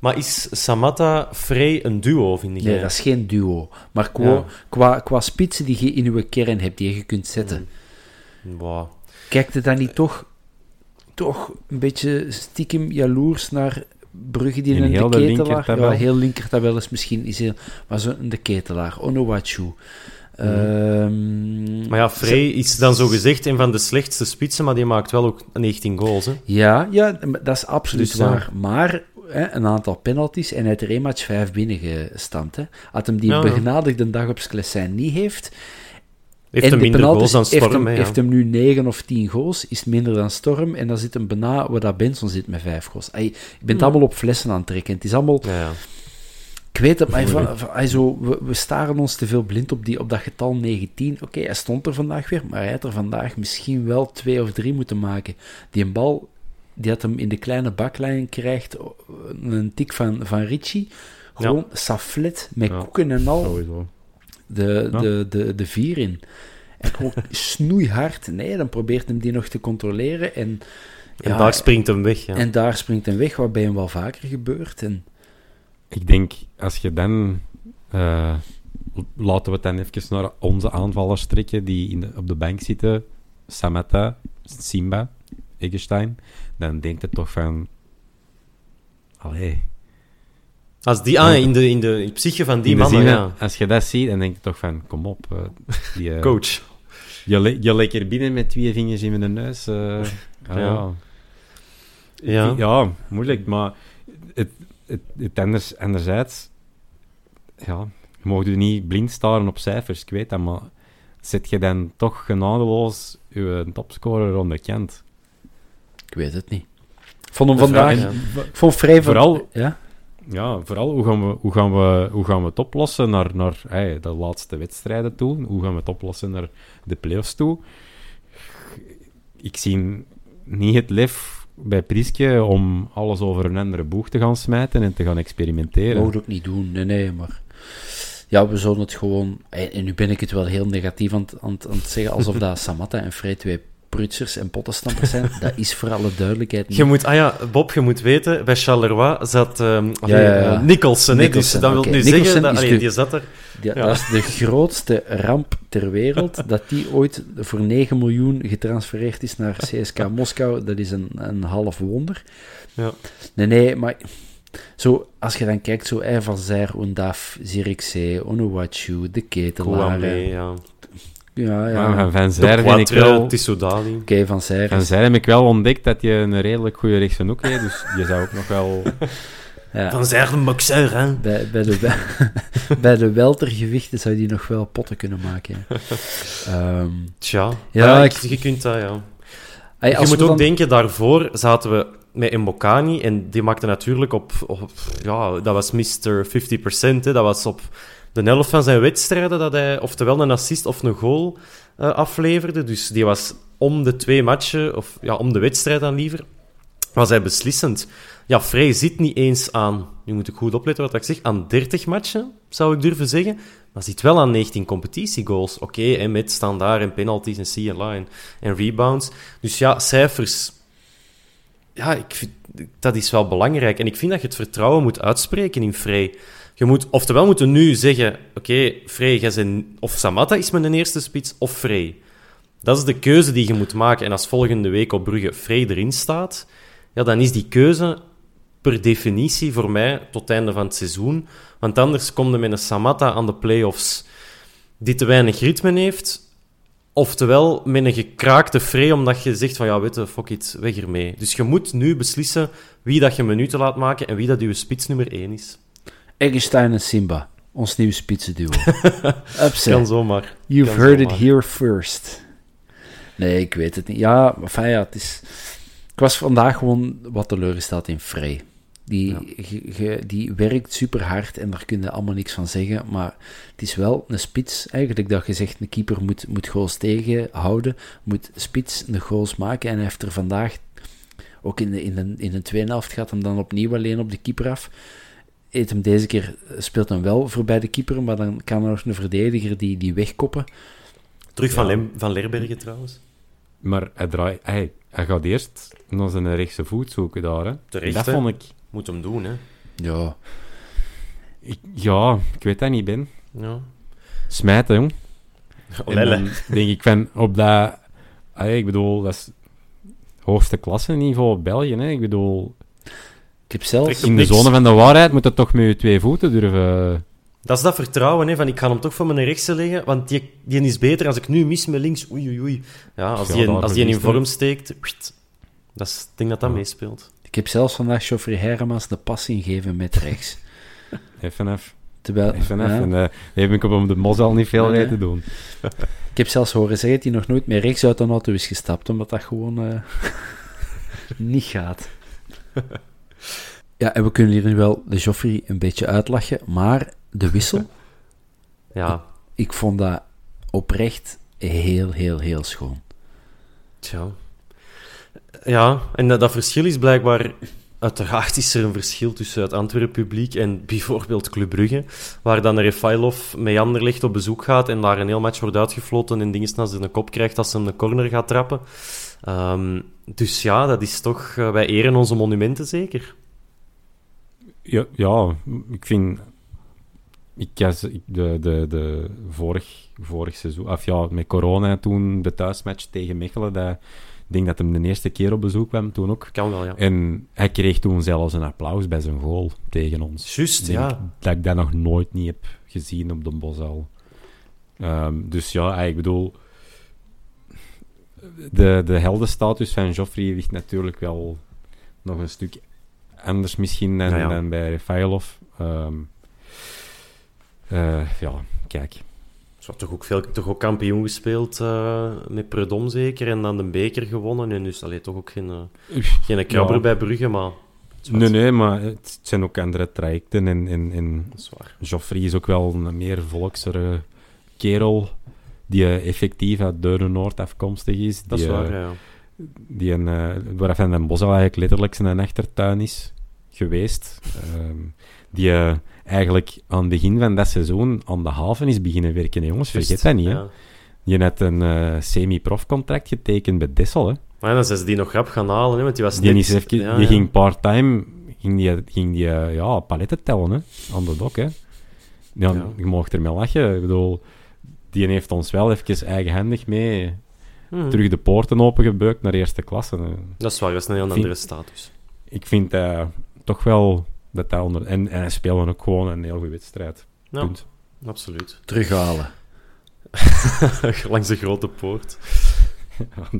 Maar is Samatta Frey een duo, vind jij? Nee, dat is geen duo. Maar qua, Ja. qua, qua spitsen die je in je kern hebt, die je kunt zetten. Wow. Kijkt het dan niet toch, toch een beetje stiekem jaloers naar Brugge die In in de heel de ketelaar... linkertabel? Ja, heel linkertabel is misschien is heel... Maar zo de ketelaar, Onuwachu. Mhm. Ehm, Maar ja, Frey is dan zo gezegd een van de slechtste spitsen, maar die maakt wel ook 19 goals. Hè? Ja, ja, dat is absoluut Dus, ja. waar. Maar hè, een aantal penalties en hij heeft er één match vijf binnengestampt. Hè. Als hem die Ja, begenadigde dag op Sclessin niet heeft, Heeft en hem de minder goals dan heeft Storm. hem, hè, ja. heeft hem nu 9 of 10 goals, is minder dan Storm. En dan zit hem bijna waar dat Benson zit met 5 goals. Hij, je bent Hmm. allemaal op flessen aan het trekken. Het is allemaal... Ja, ja. Ik weet het, maar hij zo, we, we staren ons te veel blind op, die, op dat getal 19. Oké, hij stond er vandaag weer, maar hij had er vandaag misschien wel twee of drie moeten maken. Die een bal, die had hem in de kleine baklijn krijgt, een tik van, van Richie. Gewoon saflet met Ja. koeken en al sowieso. de, Ja. de, de, de vier in. En gewoon <laughs> snoeihard. Nee, dan probeert hem die nog te controleren. En, En ja, daar springt hem weg. Ja. en daar springt hem weg, wat bij hem wel vaker gebeurt. En, Ik denk, als je dan... eh, laten we het dan even naar onze aanvallers trekken die in de- op de bank zitten. Samata, Simba, Eggestein. Dan denkt het toch van... Allee. Als die, ah, in de, in de, in de psyche van die in de mannen, zin, ja. Als je dat ziet, dan denk je toch van... Kom op. eh, die, eh, Coach. Je, je lekker binnen met twee vingers in mijn neus. eh, ah, Ja. ja. Ja. Ja, moeilijk, maar het, het, het anders, anderzijds, ja, je mag je niet blind staren op cijfers, ik weet dat, maar zet je dan toch genadeloos je topscorer onderkant? ik weet het niet. Vond hem Dat vandaag... vond vrij van... Vooral- Ja? Ja, vooral hoe gaan we, hoe gaan we, hoe gaan we het oplossen naar, naar hey, de laatste wedstrijden toe? Hoe gaan we het oplossen naar de playoffs toe? Ik zie niet het lef bij Priske om alles over een andere boeg te gaan smijten en te gaan experimenteren. Mogen ook niet doen, nee, nee, maar... Ja, we zouden het gewoon... En nu ben ik het wel heel negatief aan het zeggen, alsof dat <laughs> Samatta en Frey twee prutsers en pottenstampers zijn. <laughs> Dat is voor alle duidelijkheid niet. Je moet, ah ja, Bob, je moet weten, bij Charleroi zat allee, ja, ja. Nicholson. hè, Nicholson, dus dat wil nu Nicholson zeggen, dat, is allee, de- die zat er. Dat is de <laughs> grootste ramp ter wereld, dat die ooit voor 9 miljoen getransfereerd is naar CSK Moskou. Dat is een, een half wonder. Ja. Nee, nee, maar... Zo, als je dan kijkt, zo eh, Van Zijr, Undaf, Zirikzee, Onuwachu, De Ketelaar... Kouamé, eh, ja. Ja, ja. Maar van Van De Zijr vind ik wel... Oké, Van Zijr. Van is- Zijr heb ik wel ontdekt dat je een redelijk goede rechtse hoek heeft, dus je zou ook nog wel... <laughs> Ja. Van Zijr, de boxeur, hè. Bij, bij, de, <laughs> bij de weltergewichten zou die nog wel potten kunnen maken. ja. <laughs> Ehm, Tja. Ja, Ja, ik- ik, je kunt dat, ja. je moet ook dan- denken, daarvoor zaten we met Mbokani en die maakte natuurlijk op, op ja, dat was Mr. 50%, hè, dat was op de helft van zijn wedstrijden dat hij oftewel een assist of een goal eh, afleverde. Dus die was om de twee matchen, of ja, om de wedstrijd dan liever, was hij beslissend. Ja, Frey zit niet eens aan, nu moet ik goed opletten wat ik zeg, aan 30 matchen, zou ik durven zeggen. Maar zit wel aan 19 competitiegoals. Oké, en met standaard en penalties en CLA en, en rebounds. Dus ja, cijfers... Ja, ik vind, dat is wel belangrijk. En ik vind dat je het vertrouwen moet uitspreken in Frey. Je moet, oftewel moeten nu zeggen, oké, Frey, jij zijn, of Samatta is mijn eerste spits, of Frey. Dat is de keuze die je moet maken. En als volgende week op Brugge Frey erin staat, ja, dan is die keuze per definitie voor mij tot het einde van het seizoen. Want anders komt er met een Samatta aan de play-offs die te weinig ritme heeft. Oftewel met een gekraakte Frey, omdat je zegt van ja, weet je, fuck it, weg ermee. Dus je moet nu beslissen wie dat je minuten laat maken en wie dat je spits nummer 1 is. Eggestein en Simba, ons nieuwe spitsenduo. <laughs> Upset. Kan zomaar. You've Kan heard it here first. Nee, ik weet het niet. Ja, ja, het is... Ik was vandaag gewoon wat teleurgesteld in Frey. Die, ge- ge- die werkt super hard en daar kun je allemaal niks van zeggen. Maar het is wel een spits, eigenlijk, dat je zegt: een keeper moet, moet goals tegenhouden, moet spits de goals maken. En hij heeft er vandaag, ook in de, in de, in de tweede helft, gaat hem dan opnieuw alleen op de keeper af. Eet hem deze keer, speelt hem wel voorbij de keeper, maar dan kan er nog een verdediger die, die wegkoppen. Terug van, Lem, van Lerbergen trouwens. Maar hij, draai, hij, hij gaat eerst naar zijn rechtse voet zoeken daar. Hè. Terecht, dat hè? vond ik, Moet hem doen, hè. Ja, ik... Ja, ik weet dat niet, Ben. Ja. Smijten, jong. <laughs> En Olelle. dan denk ik van, op dat... Ik bedoel, dat is hoogste klasse niveau België. Hè. Ik bedoel, heb zelfs... In de niks. zone van de waarheid moet het toch met je twee voeten durven... Dat is dat vertrouwen, hè, van ik ga hem toch voor mijn rechtse leggen, want die, die is beter als ik nu mis met links. Oei, oei, oei. Ja, als Ja, die, als die in vorm steekt, dat is, ik denk dat dat Ja. meespeelt. Ik heb zelfs vandaag Geoffrey Hermans de pas ingegeven met rechts. <laughs> FNF. Terwijl, FNF. ja, En uh, heb ik op de mos al niet veel nee. weten doen. ik heb zelfs horen zeggen dat hij nog nooit meer rechts uit een auto is gestapt, omdat dat gewoon eh, <laughs> niet gaat. Ja, en we kunnen hier nu wel de Geoffrey een beetje uitlachen, maar de wissel, <laughs> Ja, ik vond dat oprecht heel, heel, heel schoon. tja. Ja, en dat, dat verschil is blijkbaar... Uiteraard is er een verschil tussen het Antwerpen publiek en bijvoorbeeld Club Brugge, waar dan Refailov met Anderlecht op bezoek gaat en daar een heel match wordt uitgefloten en dingen hij een kop krijgt als hij een corner gaat trappen. Ehm, dus ja, dat is toch... eh, wij eren onze monumenten zeker. Ja, ja ik vind... Ik, de, de, de vorig, vorig seizoen... Of ja, met corona toen, de thuismatch tegen Mechelen, dat, ik denk dat hem de eerste keer op bezoek kwam, toen ook. Kan wel, ja. En hij kreeg toen zelfs een applaus bij zijn goal tegen ons. Juist, denk ja. Dat ik dat nog nooit niet heb gezien op de Bosal. Ehm, dus ja, ik bedoel... De, de heldenstatus van Joffrey ligt natuurlijk wel nog een stuk anders misschien dan, Ja, ja. dan bij Refailov. Ehm, eh, ja, kijk. Zo, toch ook veel toch ook kampioen gespeeld eh, met Predom zeker en dan de beker gewonnen en dus allee, toch ook geen, eh, geen krabber Ja. bij Brugge, maar Nee, nee, maar het zijn ook andere trajecten. En, en, en is. Joffrey is ook wel een meer volksere kerel die eh, effectief uit Deurne-Noord afkomstig is. Dat die, is waar, eh, ja. Die een, waar Van den Bos al eigenlijk letterlijk zijn achtertuin is geweest. Ehm, die eh, eigenlijk aan het begin van dat seizoen aan de haven is beginnen werken. hè, jongens, vergeet dat niet. Ja. Je hebt een eh, semi-prof-contract getekend bij Dessel. Hè? Maar ja, dan zijn ze die nog grap gaan halen, hè, want die was Die, net... even, ja, die ja. ging part-time ging die, ging die, eh, ja, paletten tellen hè? aan de dok. Hè? Ja, Ja. Je mag ermee lachen. Ik bedoel, die heeft ons wel even eigenhandig mee Hmm. terug de poorten opengebeukt naar eerste klasse. Dat is waar, dat is een heel Vind- andere status. ik vind eh, toch wel dat dat onder... En, en hij speelde ook gewoon een heel goede wedstrijd. Ja, Punt. absoluut. Terughalen. <laughs> Langs de grote poort. <laughs>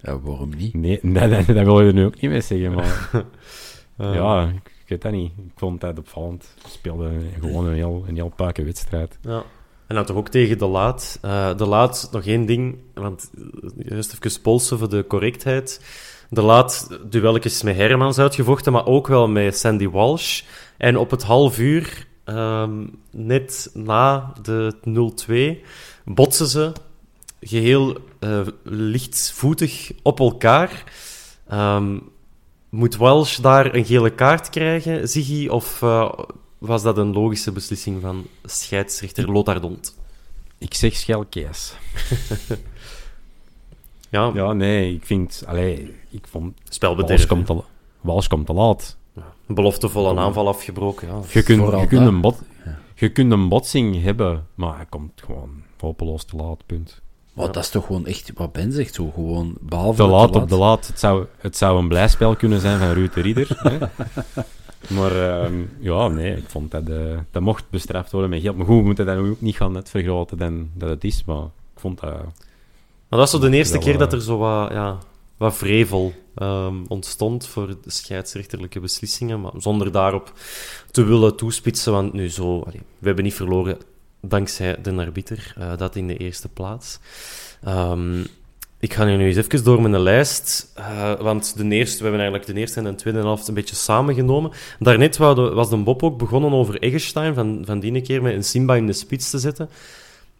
Ja, waarom niet? Nee, dat, dat, dat wil je er nu ook niet mee zeggen, maar... <laughs> Ja, ik, ik weet dat niet. Ik vond dat opvallend. Hij speelde gewoon een heel, een heel puike wedstrijd. Ja. En dan toch ook tegen De Laat. Eh, de Laat, nog één ding, want juist even polsen voor de correctheid. De Laat, duelletjes met Hermans uitgevochten, maar ook wel met Sandy Walsh. En op het half uur, ehm, net na de 0-2, botsen ze. geheel eh, lichtvoetig op elkaar. Ehm, moet Welsh daar een gele kaart krijgen, Ziggy? Of eh, was dat een logische beslissing van scheidsrechter Lotardont? Ik zeg Schelkees. Ja, Ja, nee, ik vind... Allee, ik vond... Wals spelbederf. komt, te, Wals komt te laat. Een beloftevolle aanval afgebroken. Ja. Je kunt, Vooral je, kunt een bot, je kunt een botsing hebben, maar hij komt gewoon hopeloos te laat, punt. Maar dat is toch gewoon echt, wat Ben zegt, zo gewoon, behalve Te het laat op de laat. Het zou, het zou een blijspel kunnen zijn van Ruud de Ridder. <laughs> Maar ehm, ja, nee, ik vond dat... eh, dat mocht bestraft worden met geld. Maar goed, we moeten dat ook niet gaan net vergroten dan dat het is. Maar ik vond dat... Maar dat was zo de eerste keer dat er zo wat, ja, wat vrevel ehm, ontstond voor de scheidsrechterlijke beslissingen, maar zonder daarop te willen toespitsen, want nu zo... allee, we hebben niet verloren dankzij de arbiter, eh, dat in de eerste plaats. Ehm, ik ga nu eens even door mijn lijst, eh, want de eerste, we hebben eigenlijk de eerste en de tweede helft een beetje samengenomen. Daarnet was de Bob ook begonnen over Eggestein, van, van die keer met een Simba in de spits te zetten.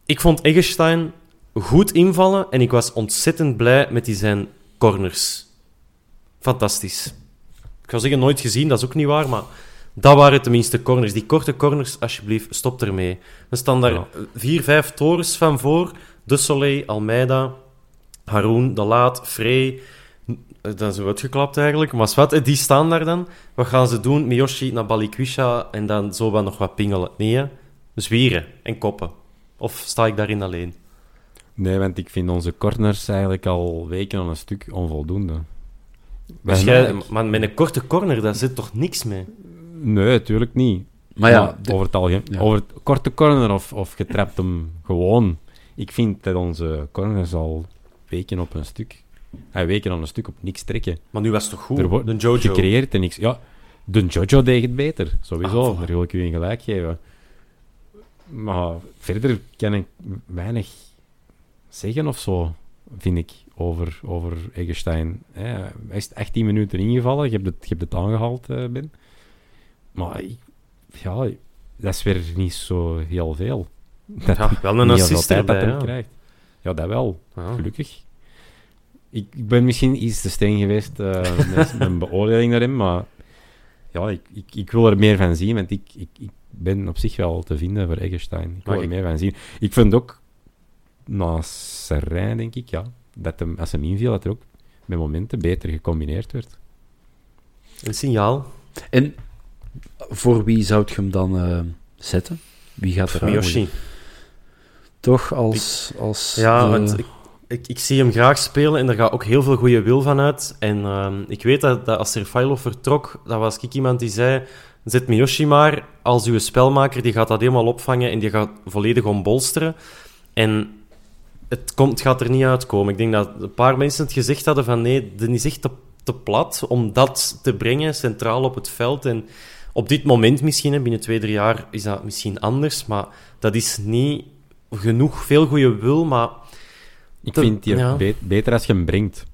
Ik vond Eggestein goed invallen en ik was ontzettend blij met die zijn corners. Fantastisch. Ik zou zeggen, nooit gezien, dat is ook niet waar, maar dat waren tenminste corners. Die korte corners, alsjeblieft, stop ermee. Er staan daar Ja. vier, vijf torens van voor. De Soleil, Almeida, Haroun, De Laat, Frey. Eh, Dat is uitgeklapt eigenlijk. Maar wat, eh, die staan daar dan. Wat gaan ze doen? Miyoshi naar Balikwisha en dan zo wat nog wat pingelen. Nee, hè? zwieren en koppen. Of sta ik daarin alleen? Nee, want ik vind onze corners eigenlijk al weken aan een stuk onvoldoende. Dus zijn jij, maar met een korte corner, daar zit toch niks mee? Nee, natuurlijk niet. Maar ja, Maar de- over het algemeen, ja. over het korte corner of, of je trapt hem gewoon. Ik vind dat onze corners al weken op een stuk, hij weken aan een stuk op niks trekken. Maar nu was het toch goed? Er wordt de Jojo. gecreëerd en niks. Ja, de Jojo deed het beter, sowieso. Ah. Daar wil ik u in gelijk geven. Maar verder kan ik weinig zeggen of zo, vind ik, over, over Eggestein. Hij is 18 minuten ingevallen, je hebt het, je hebt het aangehaald, eh, Ben. Maar ja, dat is weer niet zo heel veel. Dat Ja, wel een <laughs> niet heel veel assist tijd dat erbij. hij Ja. krijgt. Ja, dat wel. Gelukkig. Ik, ik ben misschien iets te streng geweest eh, met <laughs> mijn beoordeling daarin, maar ja, ik, ik, ik wil er meer van zien, want ik, ik, ik ben op zich wel te vinden voor Eggestein. Ik wil er meer van zien. Ik vind ook, na Serijn, denk ik, ja, dat hem, als hem inviel, dat er ook met momenten beter gecombineerd werd. Een signaal. En voor wie zou je hem dan eh, zetten? Wie gaat er Miyoshi. Toch als... als Ja, de- want ik, ik, ik zie hem graag spelen en er gaat ook heel veel goede wil van uit. En ehm, ik weet dat, dat als Serfailov vertrok, dat was ik iemand die zei... Zet Miyoshi maar als uw spelmaker, die gaat dat helemaal opvangen en die gaat volledig ombolsteren. En het, komt, het gaat er niet uitkomen. Ik denk dat een paar mensen het gezegd hadden van nee, dit is echt te, te plat om dat te brengen centraal op het veld. En op dit moment misschien, binnen twee, drie jaar, is dat misschien anders. Maar dat is niet genoeg, veel goede wil, maar Ik Te- vind die ja. be- beter als je hem brengt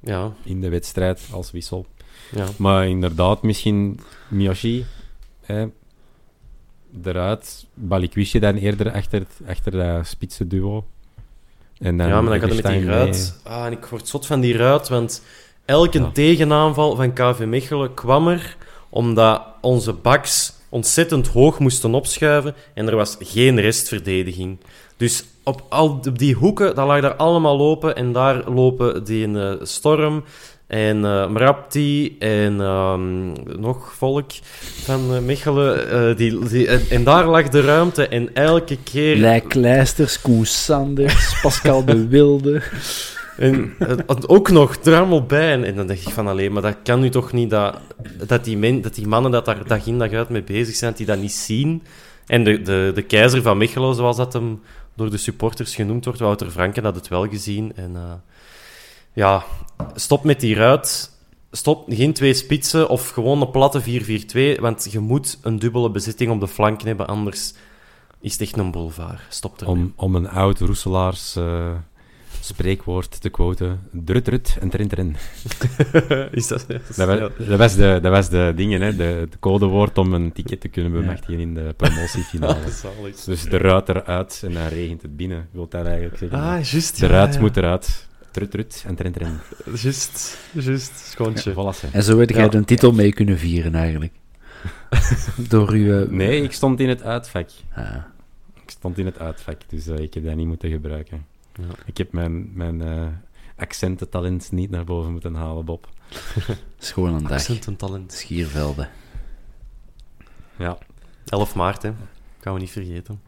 ja, in de wedstrijd als wissel. ja. Maar inderdaad, misschien Miyoshi hè, eruit. Balikwisje dan eerder achter, achter dat spitse duo. En dan ja, maar dan gaat het met die ruit. Ah, en ik word zot van die ruit, want elke Ja. tegenaanval van KV Mechelen kwam er omdat onze backs ontzettend hoog moesten opschuiven en er was geen restverdediging. Dus op, al, op die hoeken, dat lag daar allemaal open en daar lopen die eh, Storm en eh Mrapti en ehm, nog volk van eh, Mechelen. eh, die, die, en, en daar lag de ruimte en elke keer... Lijk Leisters, Koen Sanders, Pascal de Wilde. <laughs> En ook nog er allemaal bij. En, en dan dacht ik van, alleen, maar dat kan nu toch niet dat, dat, die, men, dat die mannen dat daar dag in dag uit mee bezig zijn, dat die dat niet zien. En de, de, de keizer van Mechelen, zoals dat hem door de supporters genoemd wordt, Wouter Franken, had het wel gezien. En eh, ja, stop met die ruit. Stop, geen twee spitsen of gewoon een platte 4-4-2, want je moet een dubbele bezetting op de flanken hebben, anders is het echt een boulevard. Stop ermee. Om, om een oud Roeselaars eh, spreekwoord te quoten. Drut, drut en trin, trin. <laughs> is dat... Dat was, dat was de, dat was de dingen, hè, de, het codewoord om een ticket te kunnen bemachtigen in de promotiefinale. <laughs> Dus de ruit eruit en dan regent het binnen, wil dat eigenlijk zeggen. Ah, juist. de ja, ruit ja. moet eruit. Trut, trut en trin, trin. <laughs> Juist, juist. Schoontje. Voilà. En zo heb jij Ja. de titel mee kunnen vieren, eigenlijk. Door uw... eh, Nee, ik stond in het uitvak. ah, Ik stond in het uitvak, dus eh, ik heb dat niet moeten gebruiken. Ja. Ik heb mijn, mijn eh, accententalent niet naar boven moeten halen, Bob. <laughs> is gewoon een dag. Accent en talent. Schiervelden. Ja, 11 maart, hè. Gaan we niet vergeten.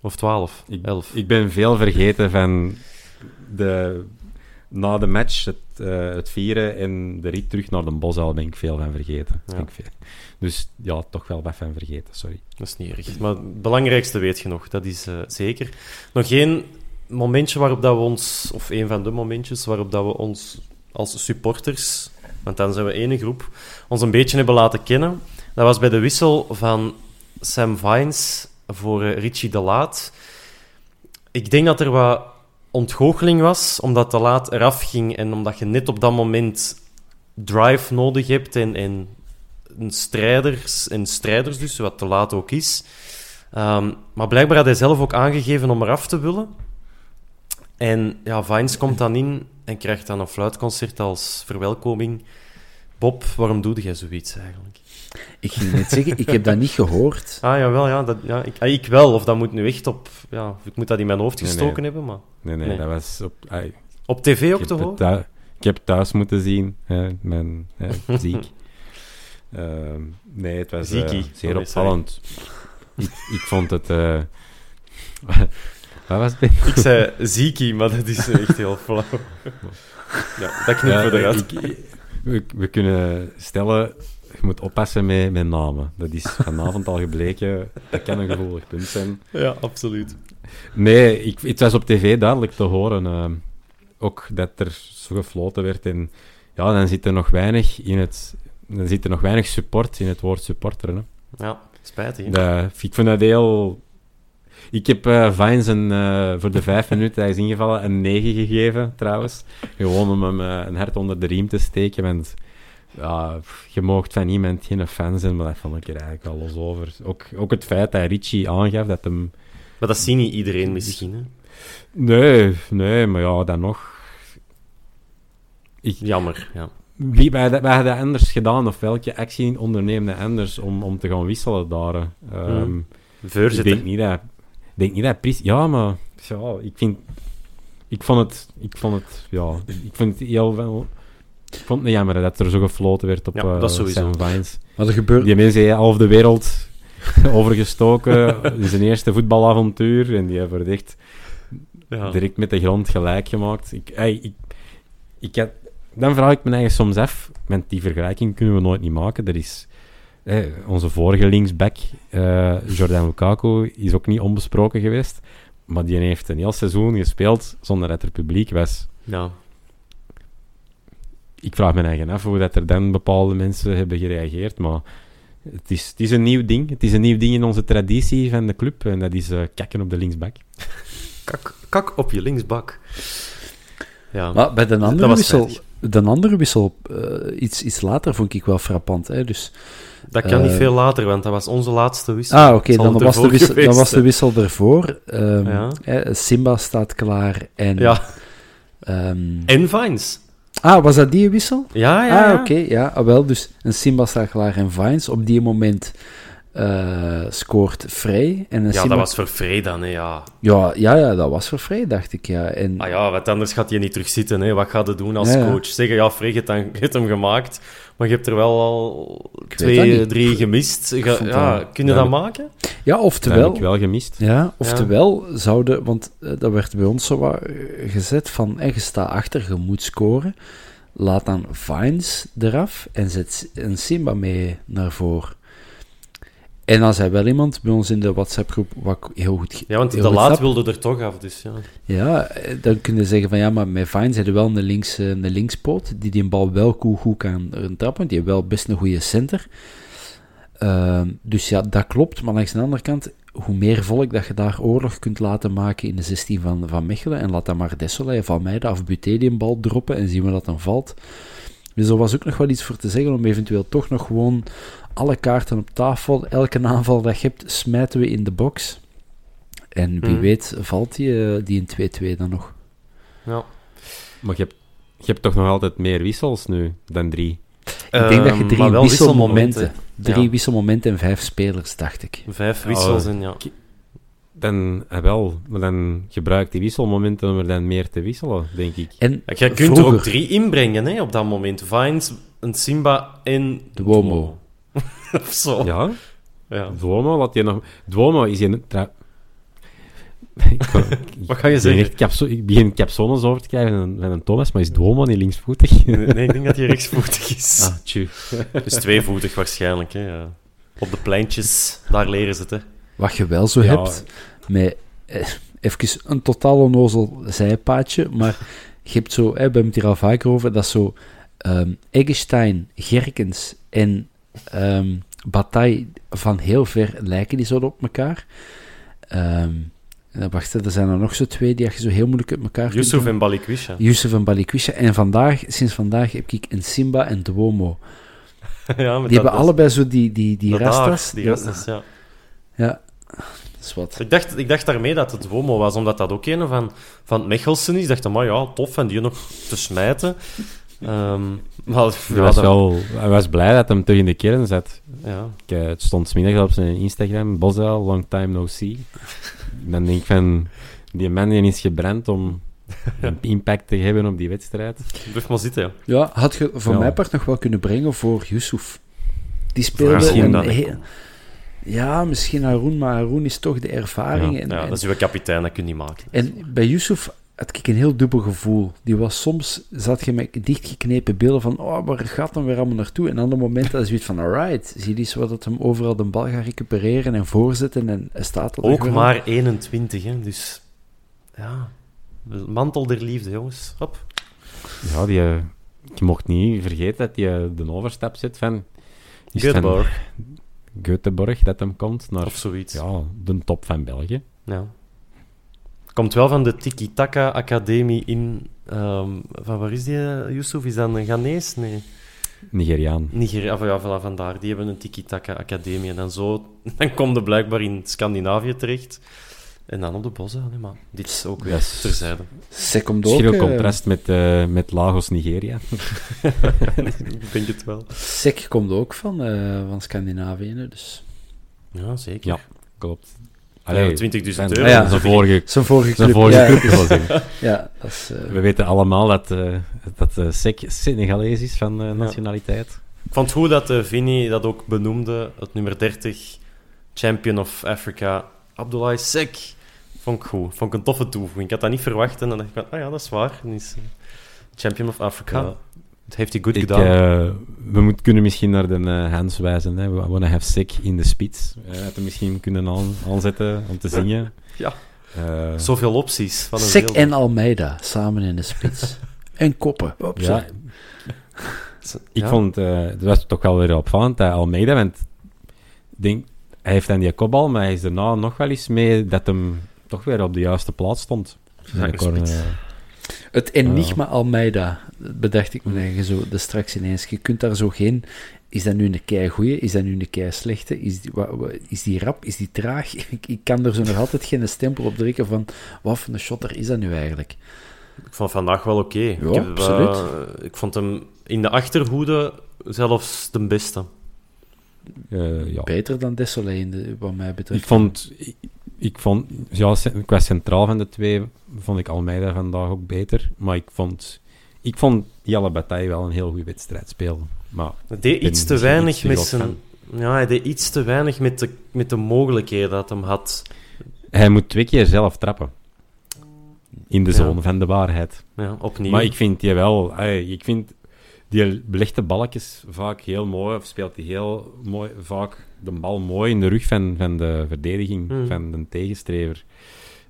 Of 12. ik, 11. ik ben veel vergeten van de, na de match, het, eh, het vieren en de rit terug naar de bosuil ben ik veel van vergeten. Ja. Ben ik veel- Dus ja, toch wel wat van vergeten, sorry. Dat is niet erg. Maar het belangrijkste weet je nog, dat is eh, zeker. Nog geen momentje waarop dat we ons, of een van de momentjes waarop dat we ons als supporters, want dan zijn we ene groep, ons een beetje hebben laten kennen. Dat was bij de wissel van Sam Vines voor eh, Richie de Laat. Ik denk dat er wat ontgoocheling was, omdat de Laat eraf ging en omdat je net op dat moment drive nodig hebt en, en strijders en strijders dus, wat te laat ook is. Ehm, maar blijkbaar had hij zelf ook aangegeven om eraf te willen. En ja, Vines komt dan in en krijgt dan een fluitconcert als verwelkoming. Bob, waarom doe jij zoiets eigenlijk? Ik ging net zeggen, ik heb dat niet gehoord. <laughs> Ah, jawel, ja, dat, ja ik, ah, ik wel. Of dat moet nu echt op... Ja, ik moet dat in mijn hoofd gestoken nee. hebben, maar... Nee, nee, Nee. dat was op... ai, Op tv ook te horen? ik heb thuis moeten zien, hè, mijn hè, <laughs> ziek. Ehm, nee, het was Ziekie. zeer opvallend. ik, ik vond het... eh wat was het? Ik zei ziekie, maar dat is echt heel flauw. ja, dat knippen we eruit. ik- we, we kunnen stellen, je moet oppassen met, met namen. Dat is vanavond al gebleken. Dat kan een gevoelig punt zijn. Ja, absoluut. Nee, ik, het was op tv duidelijk te horen. eh, ook dat er zo gefloten werd. En ja, dan zit er nog weinig in het... Dan zit er nog weinig support in het woord supporter. Hè. Ja, spijtig. hè? Ik vind dat heel... Ik heb eh Vines een, eh, voor de vijf minuten, hij is ingevallen, een 9 gegeven, trouwens. Gewoon om hem eh, een hart onder de riem te steken, want je moogt van iemand geen fan zijn, maar dat vond ik er eigenlijk al los over. Ook, ook het feit dat Richie aangaf dat hem... Maar dat ziet niet iedereen misschien. Hè? Nee, nee, maar ja, dan nog... Ik, Jammer, ja. wie, wij, wij hadden anders gedaan, of welke actie onderneemde anders om, om te gaan wisselen daar? Hmm. Ik denk niet dat... Ik denk niet dat Pries... Ja, maar... Ja, ik vind... Ik vond het... Ik vond het... Ja, ik vond het heel wel... Ik vond het niet jammer dat er zo gefloten werd op Ja, eh, dat sowieso. Sam Vines. Wat er gebeurt... Die mensen heeft half de wereld <laughs> overgestoken in zijn eerste voetbalavontuur. En die hebben het echt Ja. direct met de grond gelijk gemaakt. Ik, ey, ik, ik had, dan vraag ik me eigenlijk soms af, want die vergelijking kunnen we nooit niet maken. Er is eh, onze vorige linksback, eh Jordan Lukaku, is ook niet onbesproken geweest. Maar die heeft een heel seizoen gespeeld zonder dat er publiek was. Ja. Ik vraag me eigen af hoe dat er dan bepaalde mensen hebben gereageerd. Maar het is, het is een nieuw ding. Het is een nieuw ding in onze traditie van de club. En dat is eh, kakken op de linksback. <laughs> Kak, kak op je linksbak. Ja. Maar bij de andere wissel, de andere wissel eh, iets, iets later vond ik wel frappant. Hè? Dus, Dat kan niet eh, veel later, want dat was onze laatste wissel. ah, oké, dan, was de wissel- dan was de wissel ervoor. Ehm, Ja. Simba staat klaar en... Ja, ehm, en Vines. ah, was dat die wissel? Ja, ja, ah, oké, ja. Ah, wel, dus een Simba staat klaar en Vines. Op die moment eh, scoort Frey. En een Ja, dat was voor Frey dan, hè, ja. ja, ja, ja, dat was voor Frey, dacht ik, ja. En, Ah ja, wat anders gaat hij niet terugzitten, hè. Wat gaat hij doen als Ja, ja. coach? Zeggen, ja, Frey, je hebt dan- je hebt hem gemaakt, maar je hebt er wel al twee, drie gemist. Ga- ja, kun je Ja, dat maken? ja, Dat heb oftewel... ik wel gemist. Ja, oftewel zouden, want eh, dat werd bij ons zo wat eh, gezet van, je staat achter, je moet scoren. Laat dan Vines eraf en zet een Simba mee naar voren. En dan zei wel iemand bij ons in de WhatsApp-groep, wat ik heel goed... Ja, want de goed laat wilde er toch af, dus ja. Ja, eh, dan kun je zeggen van, ja, maar met Vines heb je wel een, links, eh, een linkspoot, die die bal wel goed, goed kan trappen, want die heeft wel best een goede center. Ehm, dus ja, dat klopt. Maar langs de andere kant, hoe meer volk dat je daar oorlog kunt laten maken in de 16 van, van Mechelen, en laat dan maar Dessolé of Almeida of Buté een bal droppen en zien we dat dan valt. Dus er was ook nog wel iets voor te zeggen om eventueel toch nog gewoon alle kaarten op tafel, elke aanval dat je hebt, smijten we in de box. En wie Mhm. weet valt die, eh, die in 2-2 dan nog. Ja. Maar je hebt, je hebt toch nog altijd meer wissels nu dan drie? Ik denk dat je Ehm, drie wisselmomenten, drie Ja. wisselmomenten en vijf spelers, dacht ik. Vijf wissels Oh, en ja. Dan, eh, wel, maar dan gebruik die wisselmomenten om er dan meer te wisselen, denk ik. En Jij kunt er ook drie inbrengen hè, op dat moment. Vines, een Simba en... Duomo. <laughs> of zo. Ja, Ja. Duomo, laat je nog... Duomo is. Tra... <laughs> <laughs> Wat ga je Ik zeggen? echt capso- ik begin capsones over te krijgen van een, van een Thomas, maar is Duomo niet linksvoetig? Nee, nee, ik denk dat hij rechtsvoetig is. ah, tju. Dus tweevoetig waarschijnlijk. Hè, ja. Op de pleintjes, daar leren ze het. Hè. Wat je wel zo Ja. hebt, met eh, even een totaal onnozel zijpaadje, maar je hebt zo, hè, we hebben het hier al vaker over, dat zo ehm Eggestein, Gerkens en ehm Bataille van heel ver lijken die zo op elkaar. Ehm dan wacht, er zijn er nog zo twee die je zo heel moeilijk uit elkaar kunt Yusuf en Balikwisha. Yusuf en Balikwisha. En vandaag, sinds vandaag heb ik een Simba en Duomo. <laughs> ja, Die hebben allebei zo die, die, die rastas. Die rastas, ja. Ja, dat is wat. Ik dacht, ik dacht daarmee dat het Duomo was, omdat dat ook een van, van het Mechelsen is. Ik dacht, maar ja, tof, en die nog te smijten. Ehm, <laughs> maar Hij, ja, was dat- wel, hij was blij dat hem terug in de kern zat. ja. Ik, eh, het stond smiddags op zijn Instagram, Bosel, long time no see. Dan denk ik van, die man die is gebrand om <laughs> een impact te hebben op die wedstrijd. Blijf maar zitten, ja. Ja, had je voor Ja. mijn part nog wel kunnen brengen voor Yusuf. Die speelde een heel... Ja, misschien Haroun, maar Haroun is toch de ervaring. Ja, en, ja, en, dat is uw kapitein, dat kun je niet maken. en bij Yusuf had ik een heel dubbel gevoel. Die was soms, zat je met dichtgeknepen beelden van, oh, waar gaat hem weer allemaal naartoe? En andere momenten dat is zoiets van, alright, zie je eens wat dat hem overal de bal gaat recupereren en voorzetten en staat er Ook maar 21, hè. Dus, ja... Mantel der liefde, jongens. Hop. Ja, die, eh, je mocht niet vergeten dat hij eh, de overstap zit van Göteborg, Göteborg dat hem komt naar of zoiets. ja, de top van België. Ja. Komt wel van de Tiki Taka Academie in... ehm, van waar is die, eh, Yusuf? Is dat een Ghanese? Nee. Nigeriaan. Nigeria, of ja, voilà, vandaar. Die hebben een Tiki Taka Academie. En dan zo... <laughs> Dan komt de blijkbaar in Scandinavië terecht. En dan op de bossen. Nee, maar dit is ook weer terzijde. Zij komt ook, Schil contrast met, eh, met Lagos, Nigeria. <laughs> Ik denk het wel. Sek komt ook van, eh, van Scandinavië, dus... Ja, zeker. Ja, klopt. Allee, 20.000 zijn- euro. Ja. Zijn vorige, <laughs> Zijn vorige zijn club, vorige ja, club was hij. <laughs> ja, dat is... eh, We weten allemaal dat, eh dat eh, Sek Senegalees is van eh, nationaliteit. Ik vond het goed dat uh, Vinny dat ook benoemde. Het nummer 30, Champion of Africa, Abdoulaye Sek. Vond ik goed. Vond ik een toffe toevoeging. Ik had dat niet verwacht. En dan dacht ik van, ah ja, dat is waar. Hij is Champion of Africa. Ja. Dat heeft hij goed Ik, gedaan. eh, we moet, kunnen misschien naar de eh, Hans wijzen. Hè. We wanna have Sek in de spits. Uh, dat we misschien kunnen aan, aanzetten om te zingen. Ja. Eh, Zoveel opties. Van wilde. en Almeida samen in de spits. <laughs> en koppen. ja, ik Ja. vond het was toch wel weer opvallend dat Almeida, want ik denk, hij heeft dan die kopbal, maar hij is daarna nog wel eens mee dat hem toch weer op de juiste plaats stond. Ja, Het enigma Almeida, dat bedacht ik me eigenlijk zo de straks ineens. Je kunt daar zo geen... Is dat nu een kei goeie? Is dat nu een kei slechte? Is die, wa- wa- is die rap? Is die traag? <laughs> Ik, ik kan er zo nog altijd geen stempel op drukken van wat voor een shotter is dat nu eigenlijk? Ik vond vandaag wel oké. Ik heb, eh, absoluut. ik vond hem in de achterhoede zelfs de beste. eh, ja. Beter dan Desolé, de, wat mij betreft. Ik vond, ik, vond, ja, qua centraal van de twee vond ik Almeida vandaag ook beter. Maar ik vond, ik vond Jelle Bataille wel een heel goede wedstrijd spelen. Maar Hij deed ben iets te weinig iets te met zijn... Ja, hij deed iets te weinig met de, met de mogelijkheden dat hem had. hij moet twee keer zelf trappen. In de Ja. zone van de waarheid. Ja, opnieuw. Maar ik vind die wel, ik vind die belegde balletjes vaak heel mooi, of speelt hij heel mooi, vaak de bal mooi in de rug van, van de verdediging, Hmm. van de tegenstrever.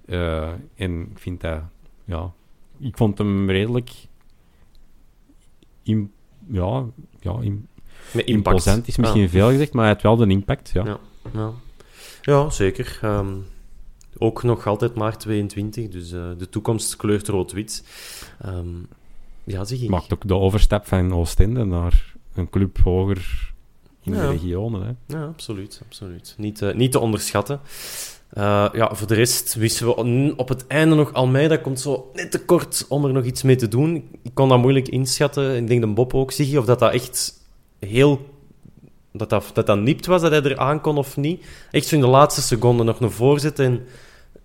Eh, en ik vind dat, ja, ik vond hem redelijk, in, ja, ja in- Met impact. Imposant is misschien Ja. veel gezegd, maar hij heeft wel de impact, ja. Ja, ja. ja zeker. Ehm, ook nog altijd maar 22, dus eh, de toekomst kleurt rood-wit. Ehm, ja, zeg ik. Maakt ook de overstap van Oostende naar een club hoger in Ja. de regionen. Hè. Ja, absoluut. absoluut. Niet, eh, niet te onderschatten. Eh, ja, voor de rest wisten we op het einde nog Almeida komt zo net te kort om er nog iets mee te doen. Ik kon dat moeilijk inschatten. Ik denk de Bob ook, Ziggy, of dat dat echt heel... Dat dat, dat dat nipt was, dat hij er aan kon of niet. Echt zo in de laatste seconde nog een voorzet en...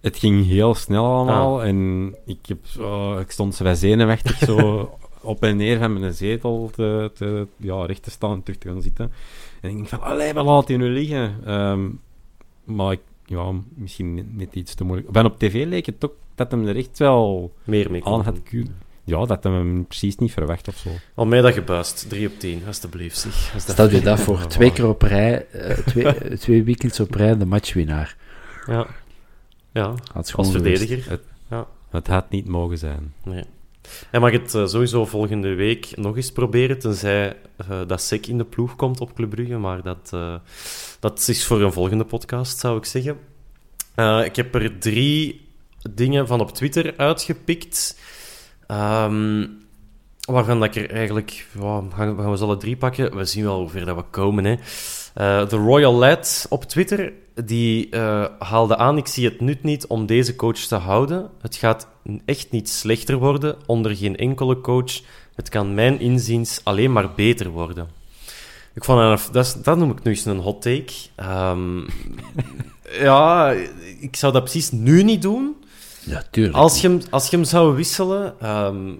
Het ging heel snel allemaal Ah. en ik, heb zo, ik stond zo zenuwachtig zo <laughs> op en neer van mijn zetel te, te, ja, recht te staan en terug te gaan zitten. En ik denk van, allee, wat laat hij nu liggen? Ehm, maar ik, ja, misschien net iets te moeilijk. Van op tv leek het toch dat hem er echt wel Meer mee aan had kunnen. Ja, dat hij hem precies niet verwacht of zo. Almeida gebuist. 3 op 10, alsjeblieft. Zeg. Als Stel je dat voor, <laughs> twee keer op rij, eh, twee, twee weekends op rij de matchwinnaar. Ja. Ja, als verdediger. Het- Ja. Het had niet mogen zijn. Nee. Hij mag het eh, sowieso volgende week nog eens proberen, tenzij eh, dat Sek in de ploeg komt op Club Brugge. Maar dat, eh, dat is voor een volgende podcast, zou ik zeggen. Ik heb er drie dingen van op Twitter uitgepikt. Ehm, waarvan dat ik er eigenlijk... Ja, gaan, we ze alle drie pakken? We zien wel hoe ver dat we komen. Hè. De Royal Lad op Twitter, die eh, haalde aan... Ik zie het nut niet om deze coach te houden. Het gaat echt niet slechter worden onder geen enkele coach. Het kan mijn inziens alleen maar beter worden. Ik vond dat, dat, is- dat noem ik nu eens een hot take. Ehm, <laughs> ja, ik zou dat precies nu niet doen. Ja, tuurlijk. Als je hem, als je hem zou wisselen, ehm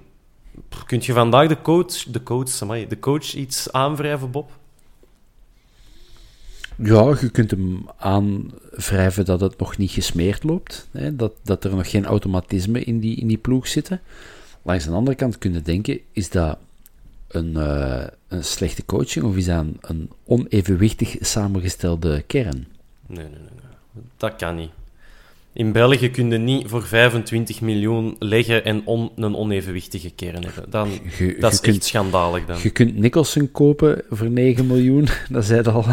kun je vandaag de coach, de coach, amai, de coach iets aanwrijven, Bob? Ja, je kunt hem aanwrijven dat het nog niet gesmeerd loopt. Hè? Dat, dat er nog geen automatisme in die, in die ploeg zitten. Langs de andere kant kunnen denken, is dat een, eh, een slechte coaching of is dat een, onevenwichtig samengestelde kern? Nee, nee, nee. Dat kan niet. In België kun je niet voor 25 miljoen leggen en on- een onevenwichtige kern hebben. Dan, Je, dat je is kunt, echt schandalig dan. Je kunt Nicholson kopen voor 9 miljoen. <laughs> Dan zijn al,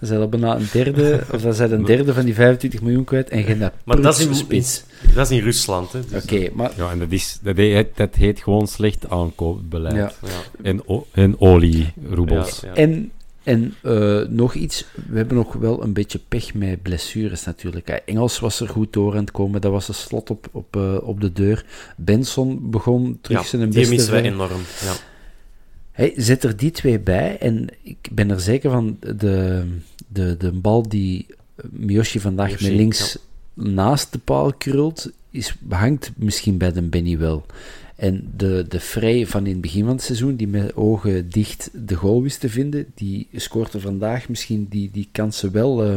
zijn al bijna een derde, of dan zijn een derde van die 25 miljoen kwijt. En je hebt Maar dat is, in, spits. in- dat is in Rusland. Hè, dus, Oké, maar Ja, en dat, is, dat, heet, dat heet gewoon slecht aankoopbeleid. Ja. Ja, En, en olieroebels. ja, ja. En, en eh, nog iets, we hebben nog wel een beetje pech met blessures natuurlijk. Engels was er goed door aan het komen, dat was een slot op, op, eh, op de deur. Benson begon terug Ja, zijn die beste missen wij ver- enorm. Ja. Zet er die twee bij en ik ben er zeker van, de, de, de bal die Miyoshi vandaag Miyoshi, met links naast de paal krult, is, hangt misschien bij de Benny wel. En de, de Vrij van in het begin van het seizoen, die met ogen dicht de goal wist te vinden, die scoort er vandaag misschien die, die kansen wel, eh,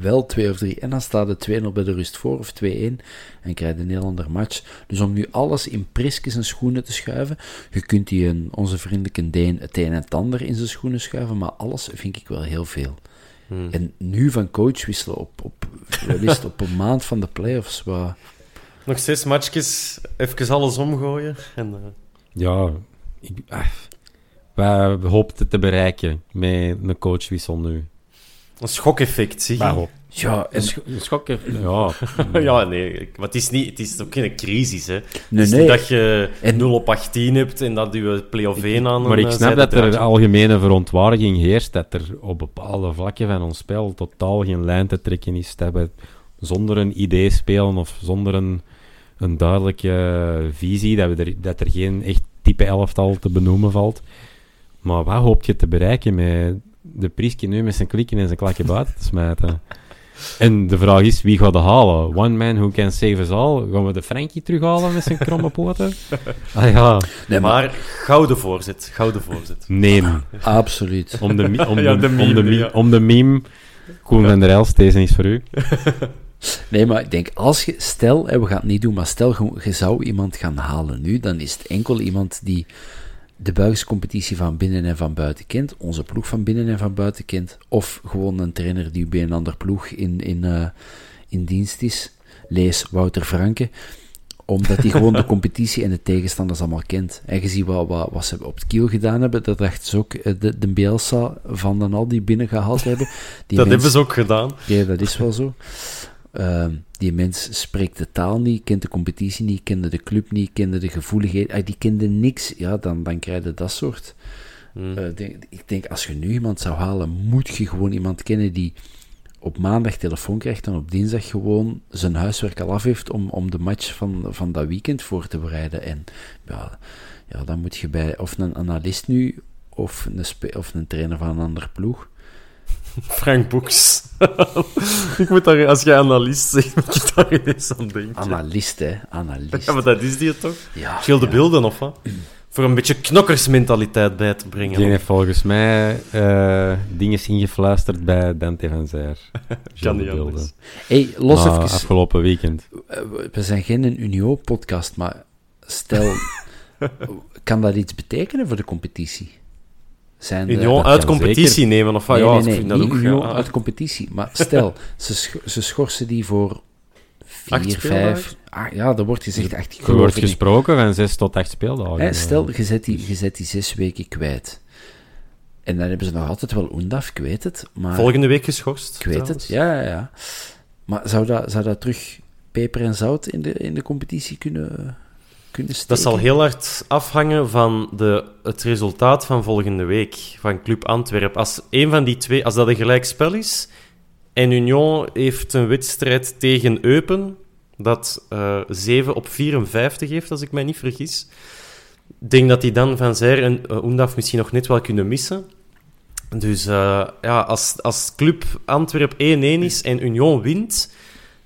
wel twee of drie. En dan staat het 2-0 bij de rust voor, of 2-1, en krijg je een heel ander match. Dus om nu alles in Priskes en schoenen te schuiven, je kunt die een, onze vriendelijke Deen het een en het ander in zijn schoenen schuiven, maar alles vind ik wel heel veel. Hmm. En nu van coach wisselen op, op, het, op een maand van de playoffs, wat... Nog zes matchjes, even alles omgooien. En, eh, Ja, ik, ah, wij hoopten te bereiken met een coachwissel nu. een schokeffect, zie je. Ja, en, Een sch- een schok, ja. <laughs> ja, nee, maar het is, niet, het is ook geen crisis. Hè. nee, het is nee. niet dat je En- 0 op 18 hebt en dat je play-off 1 aan Maar ik eh, snap dat er algemene verontwaardiging heerst, dat er op bepaalde vlakken van ons spel totaal geen lijn te trekken is. Dat we zonder een idee spelen of zonder een, een duidelijke visie, dat, we er, dat er geen echt type elftal te benoemen valt. Maar wat hoop je te bereiken met de Prieske nu met zijn klikken en zijn klakje buiten te smijten? En de vraag is, wie gaat de halen? One man who can save us all? Gaan we de Frankie terughalen met zijn kromme poten? <laughs> Ah ja, nee, maar, gouden voorzet, gouden voorzet. nee. absoluut. Om de, om <laughs> de, Ja, de om meme, de, mi- ja. om de meme. Koen van der Elst, deze is voor u. <laughs> Nee, maar ik denk, als je, stel, hè, we gaan het niet doen, maar stel, je, je zou iemand gaan halen nu, dan is het enkel iemand die de Belgische competitie van binnen en van buiten kent, onze ploeg van binnen en van buiten kent, of gewoon een trainer die bij een ander ploeg in, in, eh, in dienst is, lees Wouter Franke, omdat hij gewoon de <laughs> competitie en de tegenstanders allemaal kent. En je ziet wat, wat, wat ze op het kiel gedaan hebben, dat dachten ze ook eh, de, de Bielsa van dan al die binnengehaald hebben. Die dat hebben ze ook gedaan. Ja, dat is wel zo. Ehm, die mens spreekt de taal niet, kent de competitie niet, kende de club niet, kende de gevoeligheid. Die kende niks. Ja, dan, dan krijg je dat soort. Hmm. Eh, denk, ik denk, als je nu iemand zou halen, moet je gewoon iemand kennen die op maandag telefoon krijgt en op dinsdag gewoon zijn huiswerk al af heeft om, om de match van, van dat weekend voor te bereiden. En ja, ja, dan moet je bij of een analist nu of een, of een trainer van een andere ploeg. Frank Boeks. <laughs> ik moet daar, als jij analist zegt, <laughs> moet je daar ineens aan denken. Analist, hè? Analist. Ja, maar dat is die toch? Ja, Schil de ja. beelden, of wat? Voor een beetje knokkersmentaliteit bij te brengen. Die heeft volgens mij eh dingen ingefluisterd bij Dante van Zijr. <laughs> kan niet Beelden. anders. Hey, los Nou, even. Afgelopen weekend. eh, We zijn geen Unio-podcast, maar stel, kan dat iets betekenen voor de competitie? Zijn Union dat uit competitie zeker. nemen, of wat? Nee, ja, nee, ik nee, vind dat ook, Union ja. uit competitie. Maar stel, <laughs> ze, sch- ze schorsen die voor Acht vier, speeldagen? vijf... Ah, ja, er wordt gezegd, echt, Er wordt gesproken van zes tot acht speeldagen. Hè, stel, je zet, die, je zet die zes weken kwijt. En dan hebben ze nog altijd wel Oendaf, ik weet het. Maar Volgende week geschorst. Ik weet trouwens. het, ja, ja, ja. Maar zou dat, zou dat terug peper en zout in de, in de competitie kunnen, kunnen steken? Dat zal heel hard afhangen van de, het resultaat van volgende week van Club Antwerpen. Als een van die twee, als dat een gelijkspel is en Union heeft een wedstrijd tegen Eupen dat eh 7 op 54 heeft, als ik mij niet vergis. Ik denk dat die dan van Zijr en uh, Oendaf misschien nog net wel kunnen missen. Dus eh, ja, als, als Club Antwerp 1-1 is en Union wint,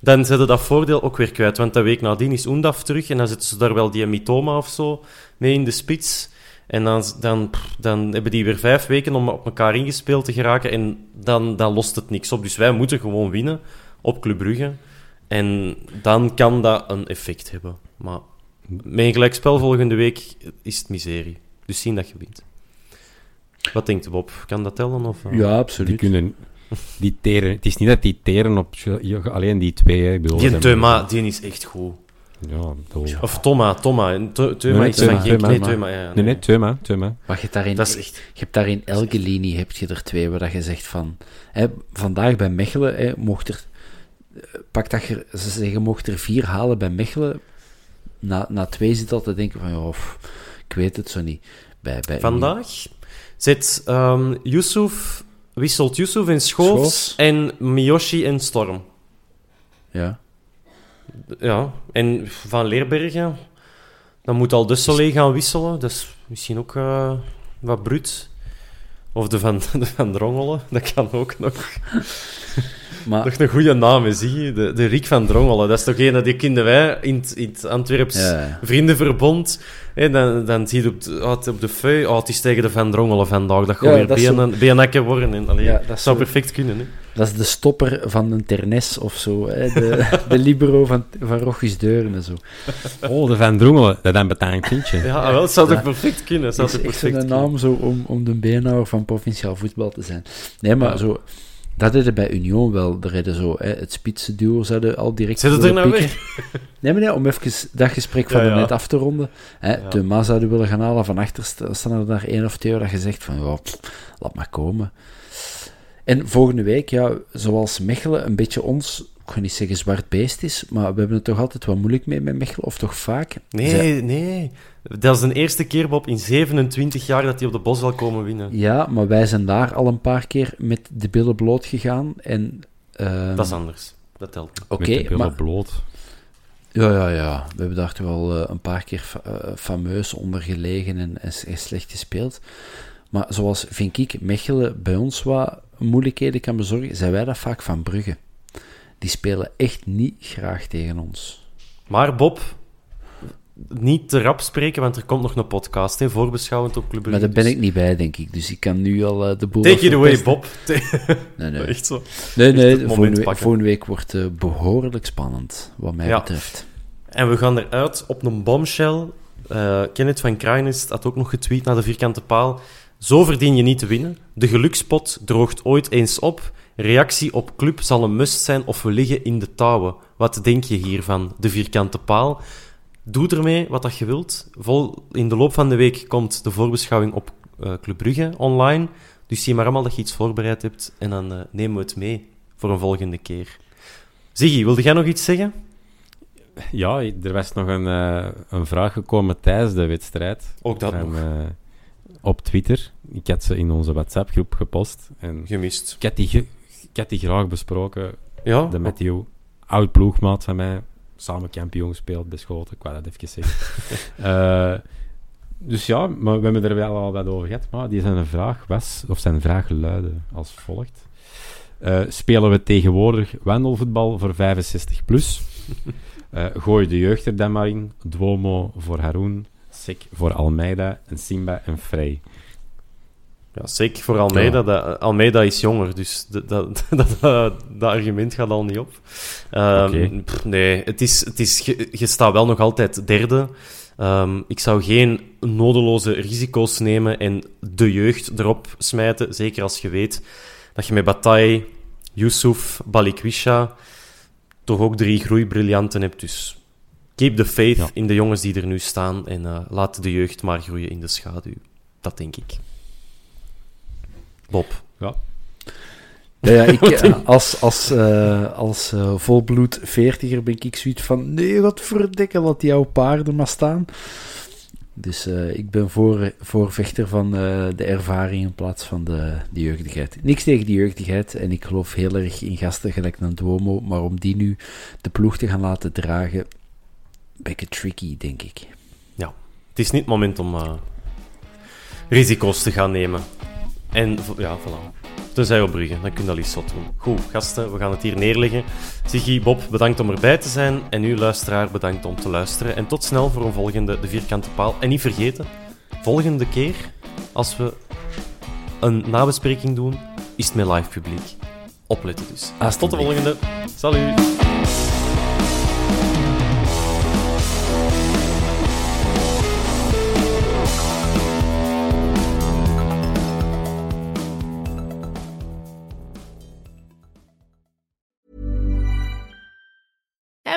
dan zetten dat voordeel ook weer kwijt. Want de week nadien is Oendaf terug en dan zetten ze daar wel die Mitoma of zo mee in de spits. En dan, dan, dan hebben die weer vijf weken om op elkaar ingespeeld te geraken en dan, dan lost het niks op. Dus wij moeten gewoon winnen op Club Brugge. En dan kan dat een effect hebben. Maar met een gelijkspel volgende week is het miserie. Dus zien dat je wint. Wat denkt Bob? Kan dat tellen? Of, eh? Ja, Die absoluut. kunnen... Die teren, het is niet dat die teren op... Alleen die twee, hè. Ik bedoel, Die Teuma, zijn- die is echt goed. Ja. Of Toma, Toma. Teuma Nee, is Teuma, van. Teuma. Nee, Teuma, ja, Nee, nee, Teuma, Teuma. Maar je hebt daarin, Dat is echt... je hebt daar in elke linie heb je er twee waar dat je zegt van... Hè, vandaag bij Mechelen, hè, mocht er... eh, Pak dat je, ze zeggen, mocht er vier halen bij Mechelen. Na, na twee zit al te denken van, ja, pff, ik weet het zo niet. Bij, bij Vandaag zit ehm Yusuf, wisselt Yusuf en Schoofs, Schoofs. en Miyoshi en Storm. Ja. Ja, en Van Leerbergen, dan moet al Dusselee gaan wisselen. Dat is misschien ook eh, wat bruut. Of de Van, <laughs> de van Drongelen, dat kan ook nog. <laughs> Maar, Nog een goede naam, zie je? De, de Riek van Drongelen. Dat is toch een die kenden wij in het, in het Antwerps Ja, vriendenverbond. Hè, dan, dan zie je op de, op de feu, oh, het is tegen de Van Drongelen vandaag. Dat gaat Ja, weer is zo- worden. En, allee, Ja, dat zou zo- perfect kunnen. Hè. Dat is de stopper van een Ternes of zo. Hè, de, <laughs> de libero van, van Rochus Deuren en zo. Oh, de Van Drongelen. Dat is een betaald kindje. Ja, wel, het zou toch perfect kunnen. Dat zou is echt een naam zo om, om de beenhouwer van provinciaal voetbal te zijn. Nee, maar zo... Dat deden bij Union wel. Er hadden zo, hè, het spitsenduo zouden al direct Zet het er nou pikken. Nee, maar nee, om even dat gesprek van Ja, ja. net af te ronden. Hè, Ja. Thuma zouden willen gaan halen. Van achter st- staan er daar één of twee dat je zegt van, ja, pff, laat maar komen. En volgende week, ja, zoals Mechelen een beetje ons, ik ga niet zeggen zwart beest is, maar we hebben het toch altijd wel moeilijk mee met Mechelen, of toch vaak? Nee, Zij- nee. Dat is de eerste keer, Bob, in 27 jaar dat hij op de bos zal komen winnen. Ja, maar wij zijn daar al een paar keer met de billen bloot gegaan. En, ehm, Dat is anders. Dat telt. Oké, Met de billen maar... bloot. Ja, ja, ja. We hebben daar toch wel eh, een paar keer fa- eh, fameus onder gelegen en, en slecht gespeeld. Maar zoals, vind ik, Mechelen bij ons wat moeilijkheden kan bezorgen, zijn wij dat vaak van Brugge. Die spelen echt niet graag tegen ons. Maar Bob, niet te rap spreken, want er komt nog een podcast, hè, voorbeschouwend op Club Maar daar ben dus- ik niet bij, denk ik. Dus ik kan nu al eh, de boel... Take it away. Bob. <laughs> Nee, nee. <laughs> Echt zo. Nee, nee. Volgende, week, pakken. volgende week wordt eh, behoorlijk spannend, wat mij Ja. betreft. En we gaan eruit op een bombshell. Eh Kenneth van Kraaienest had ook nog getweet naar de vierkante paal. Zo verdien je niet te winnen. De gelukspot droogt ooit eens op. Reactie op club zal een must zijn of we liggen in de touwen. Wat denk je hiervan? De vierkante paal. doe ermee wat dat je wilt. Vol, in de loop van de week komt de voorbeschouwing op uh, Club Brugge online. Dus zie maar allemaal dat je iets voorbereid hebt en dan uh, nemen we het mee voor een volgende keer. Ziggy, wilde jij nog iets zeggen? Ja, er was nog een, uh, een vraag gekomen tijdens de wedstrijd. Ook dat nog. Op Twitter. Ik had ze in onze WhatsApp-groep gepost. En Gemist. Ik had die, ik had die graag besproken. Ja? De Matthew, oud ploegmaat van mij. Samen kampioen gespeeld, beschoten. Ik wou dat even zeggen. <laughs> dus ja, maar we hebben er wel al wat over gehad. Maar die zijn vraag was, of zijn vraag luidde als volgt. Uh, spelen we tegenwoordig wandelvoetbal voor 65 plus? Uh, <laughs> gooi de jeugd er dan maar in. Duomo voor Haroon, Sek voor Almeida en Simba en Frey. Ja, Sek voor Almeida. Ja. Almeida is jonger, dus dat, <laughs> dat, dat, dat argument gaat al niet op. Um, okay. pff, nee, het is, het is, je, je staat wel nog altijd derde. Um, ik zou geen nodeloze risico's nemen en de jeugd erop smijten. Zeker als je weet dat je met Bataille, Yusuf, Balikwisha toch ook drie groeibriljanten hebt. Dus keep the faith ja. in de jongens die er nu staan en uh, laat de jeugd maar groeien in de schaduw. Dat denk ik. Bob. Ja. Ja, ja ik, <laughs> als, als, uh, als uh, volbloed veertiger ben ik zoiets van... Nee, wat verdikken, wat jouw paarden maar staan. Dus uh, ik ben voor, voorvechter van de ervaring in plaats van de, de jeugdigheid. Niks tegen de jeugdigheid. En ik geloof heel erg in gasten gelijk naar Duomo. Maar om die nu de ploeg te gaan laten dragen... Beetje tricky, denk ik. Ja, het is niet het moment om risico's te gaan nemen. En ja, voilà. Tenzij op Brugge, dan kun je dat liefst zot doen. Goed, gasten, we gaan het hier neerleggen. Ziggy, Bob, bedankt om erbij te zijn. En u, luisteraar, bedankt om te luisteren. En tot snel voor een volgende De Vierkante Paal. En niet vergeten, volgende keer, als we een nabespreking doen, is het met live publiek. Opletten dus. Tot de volgende. Salut!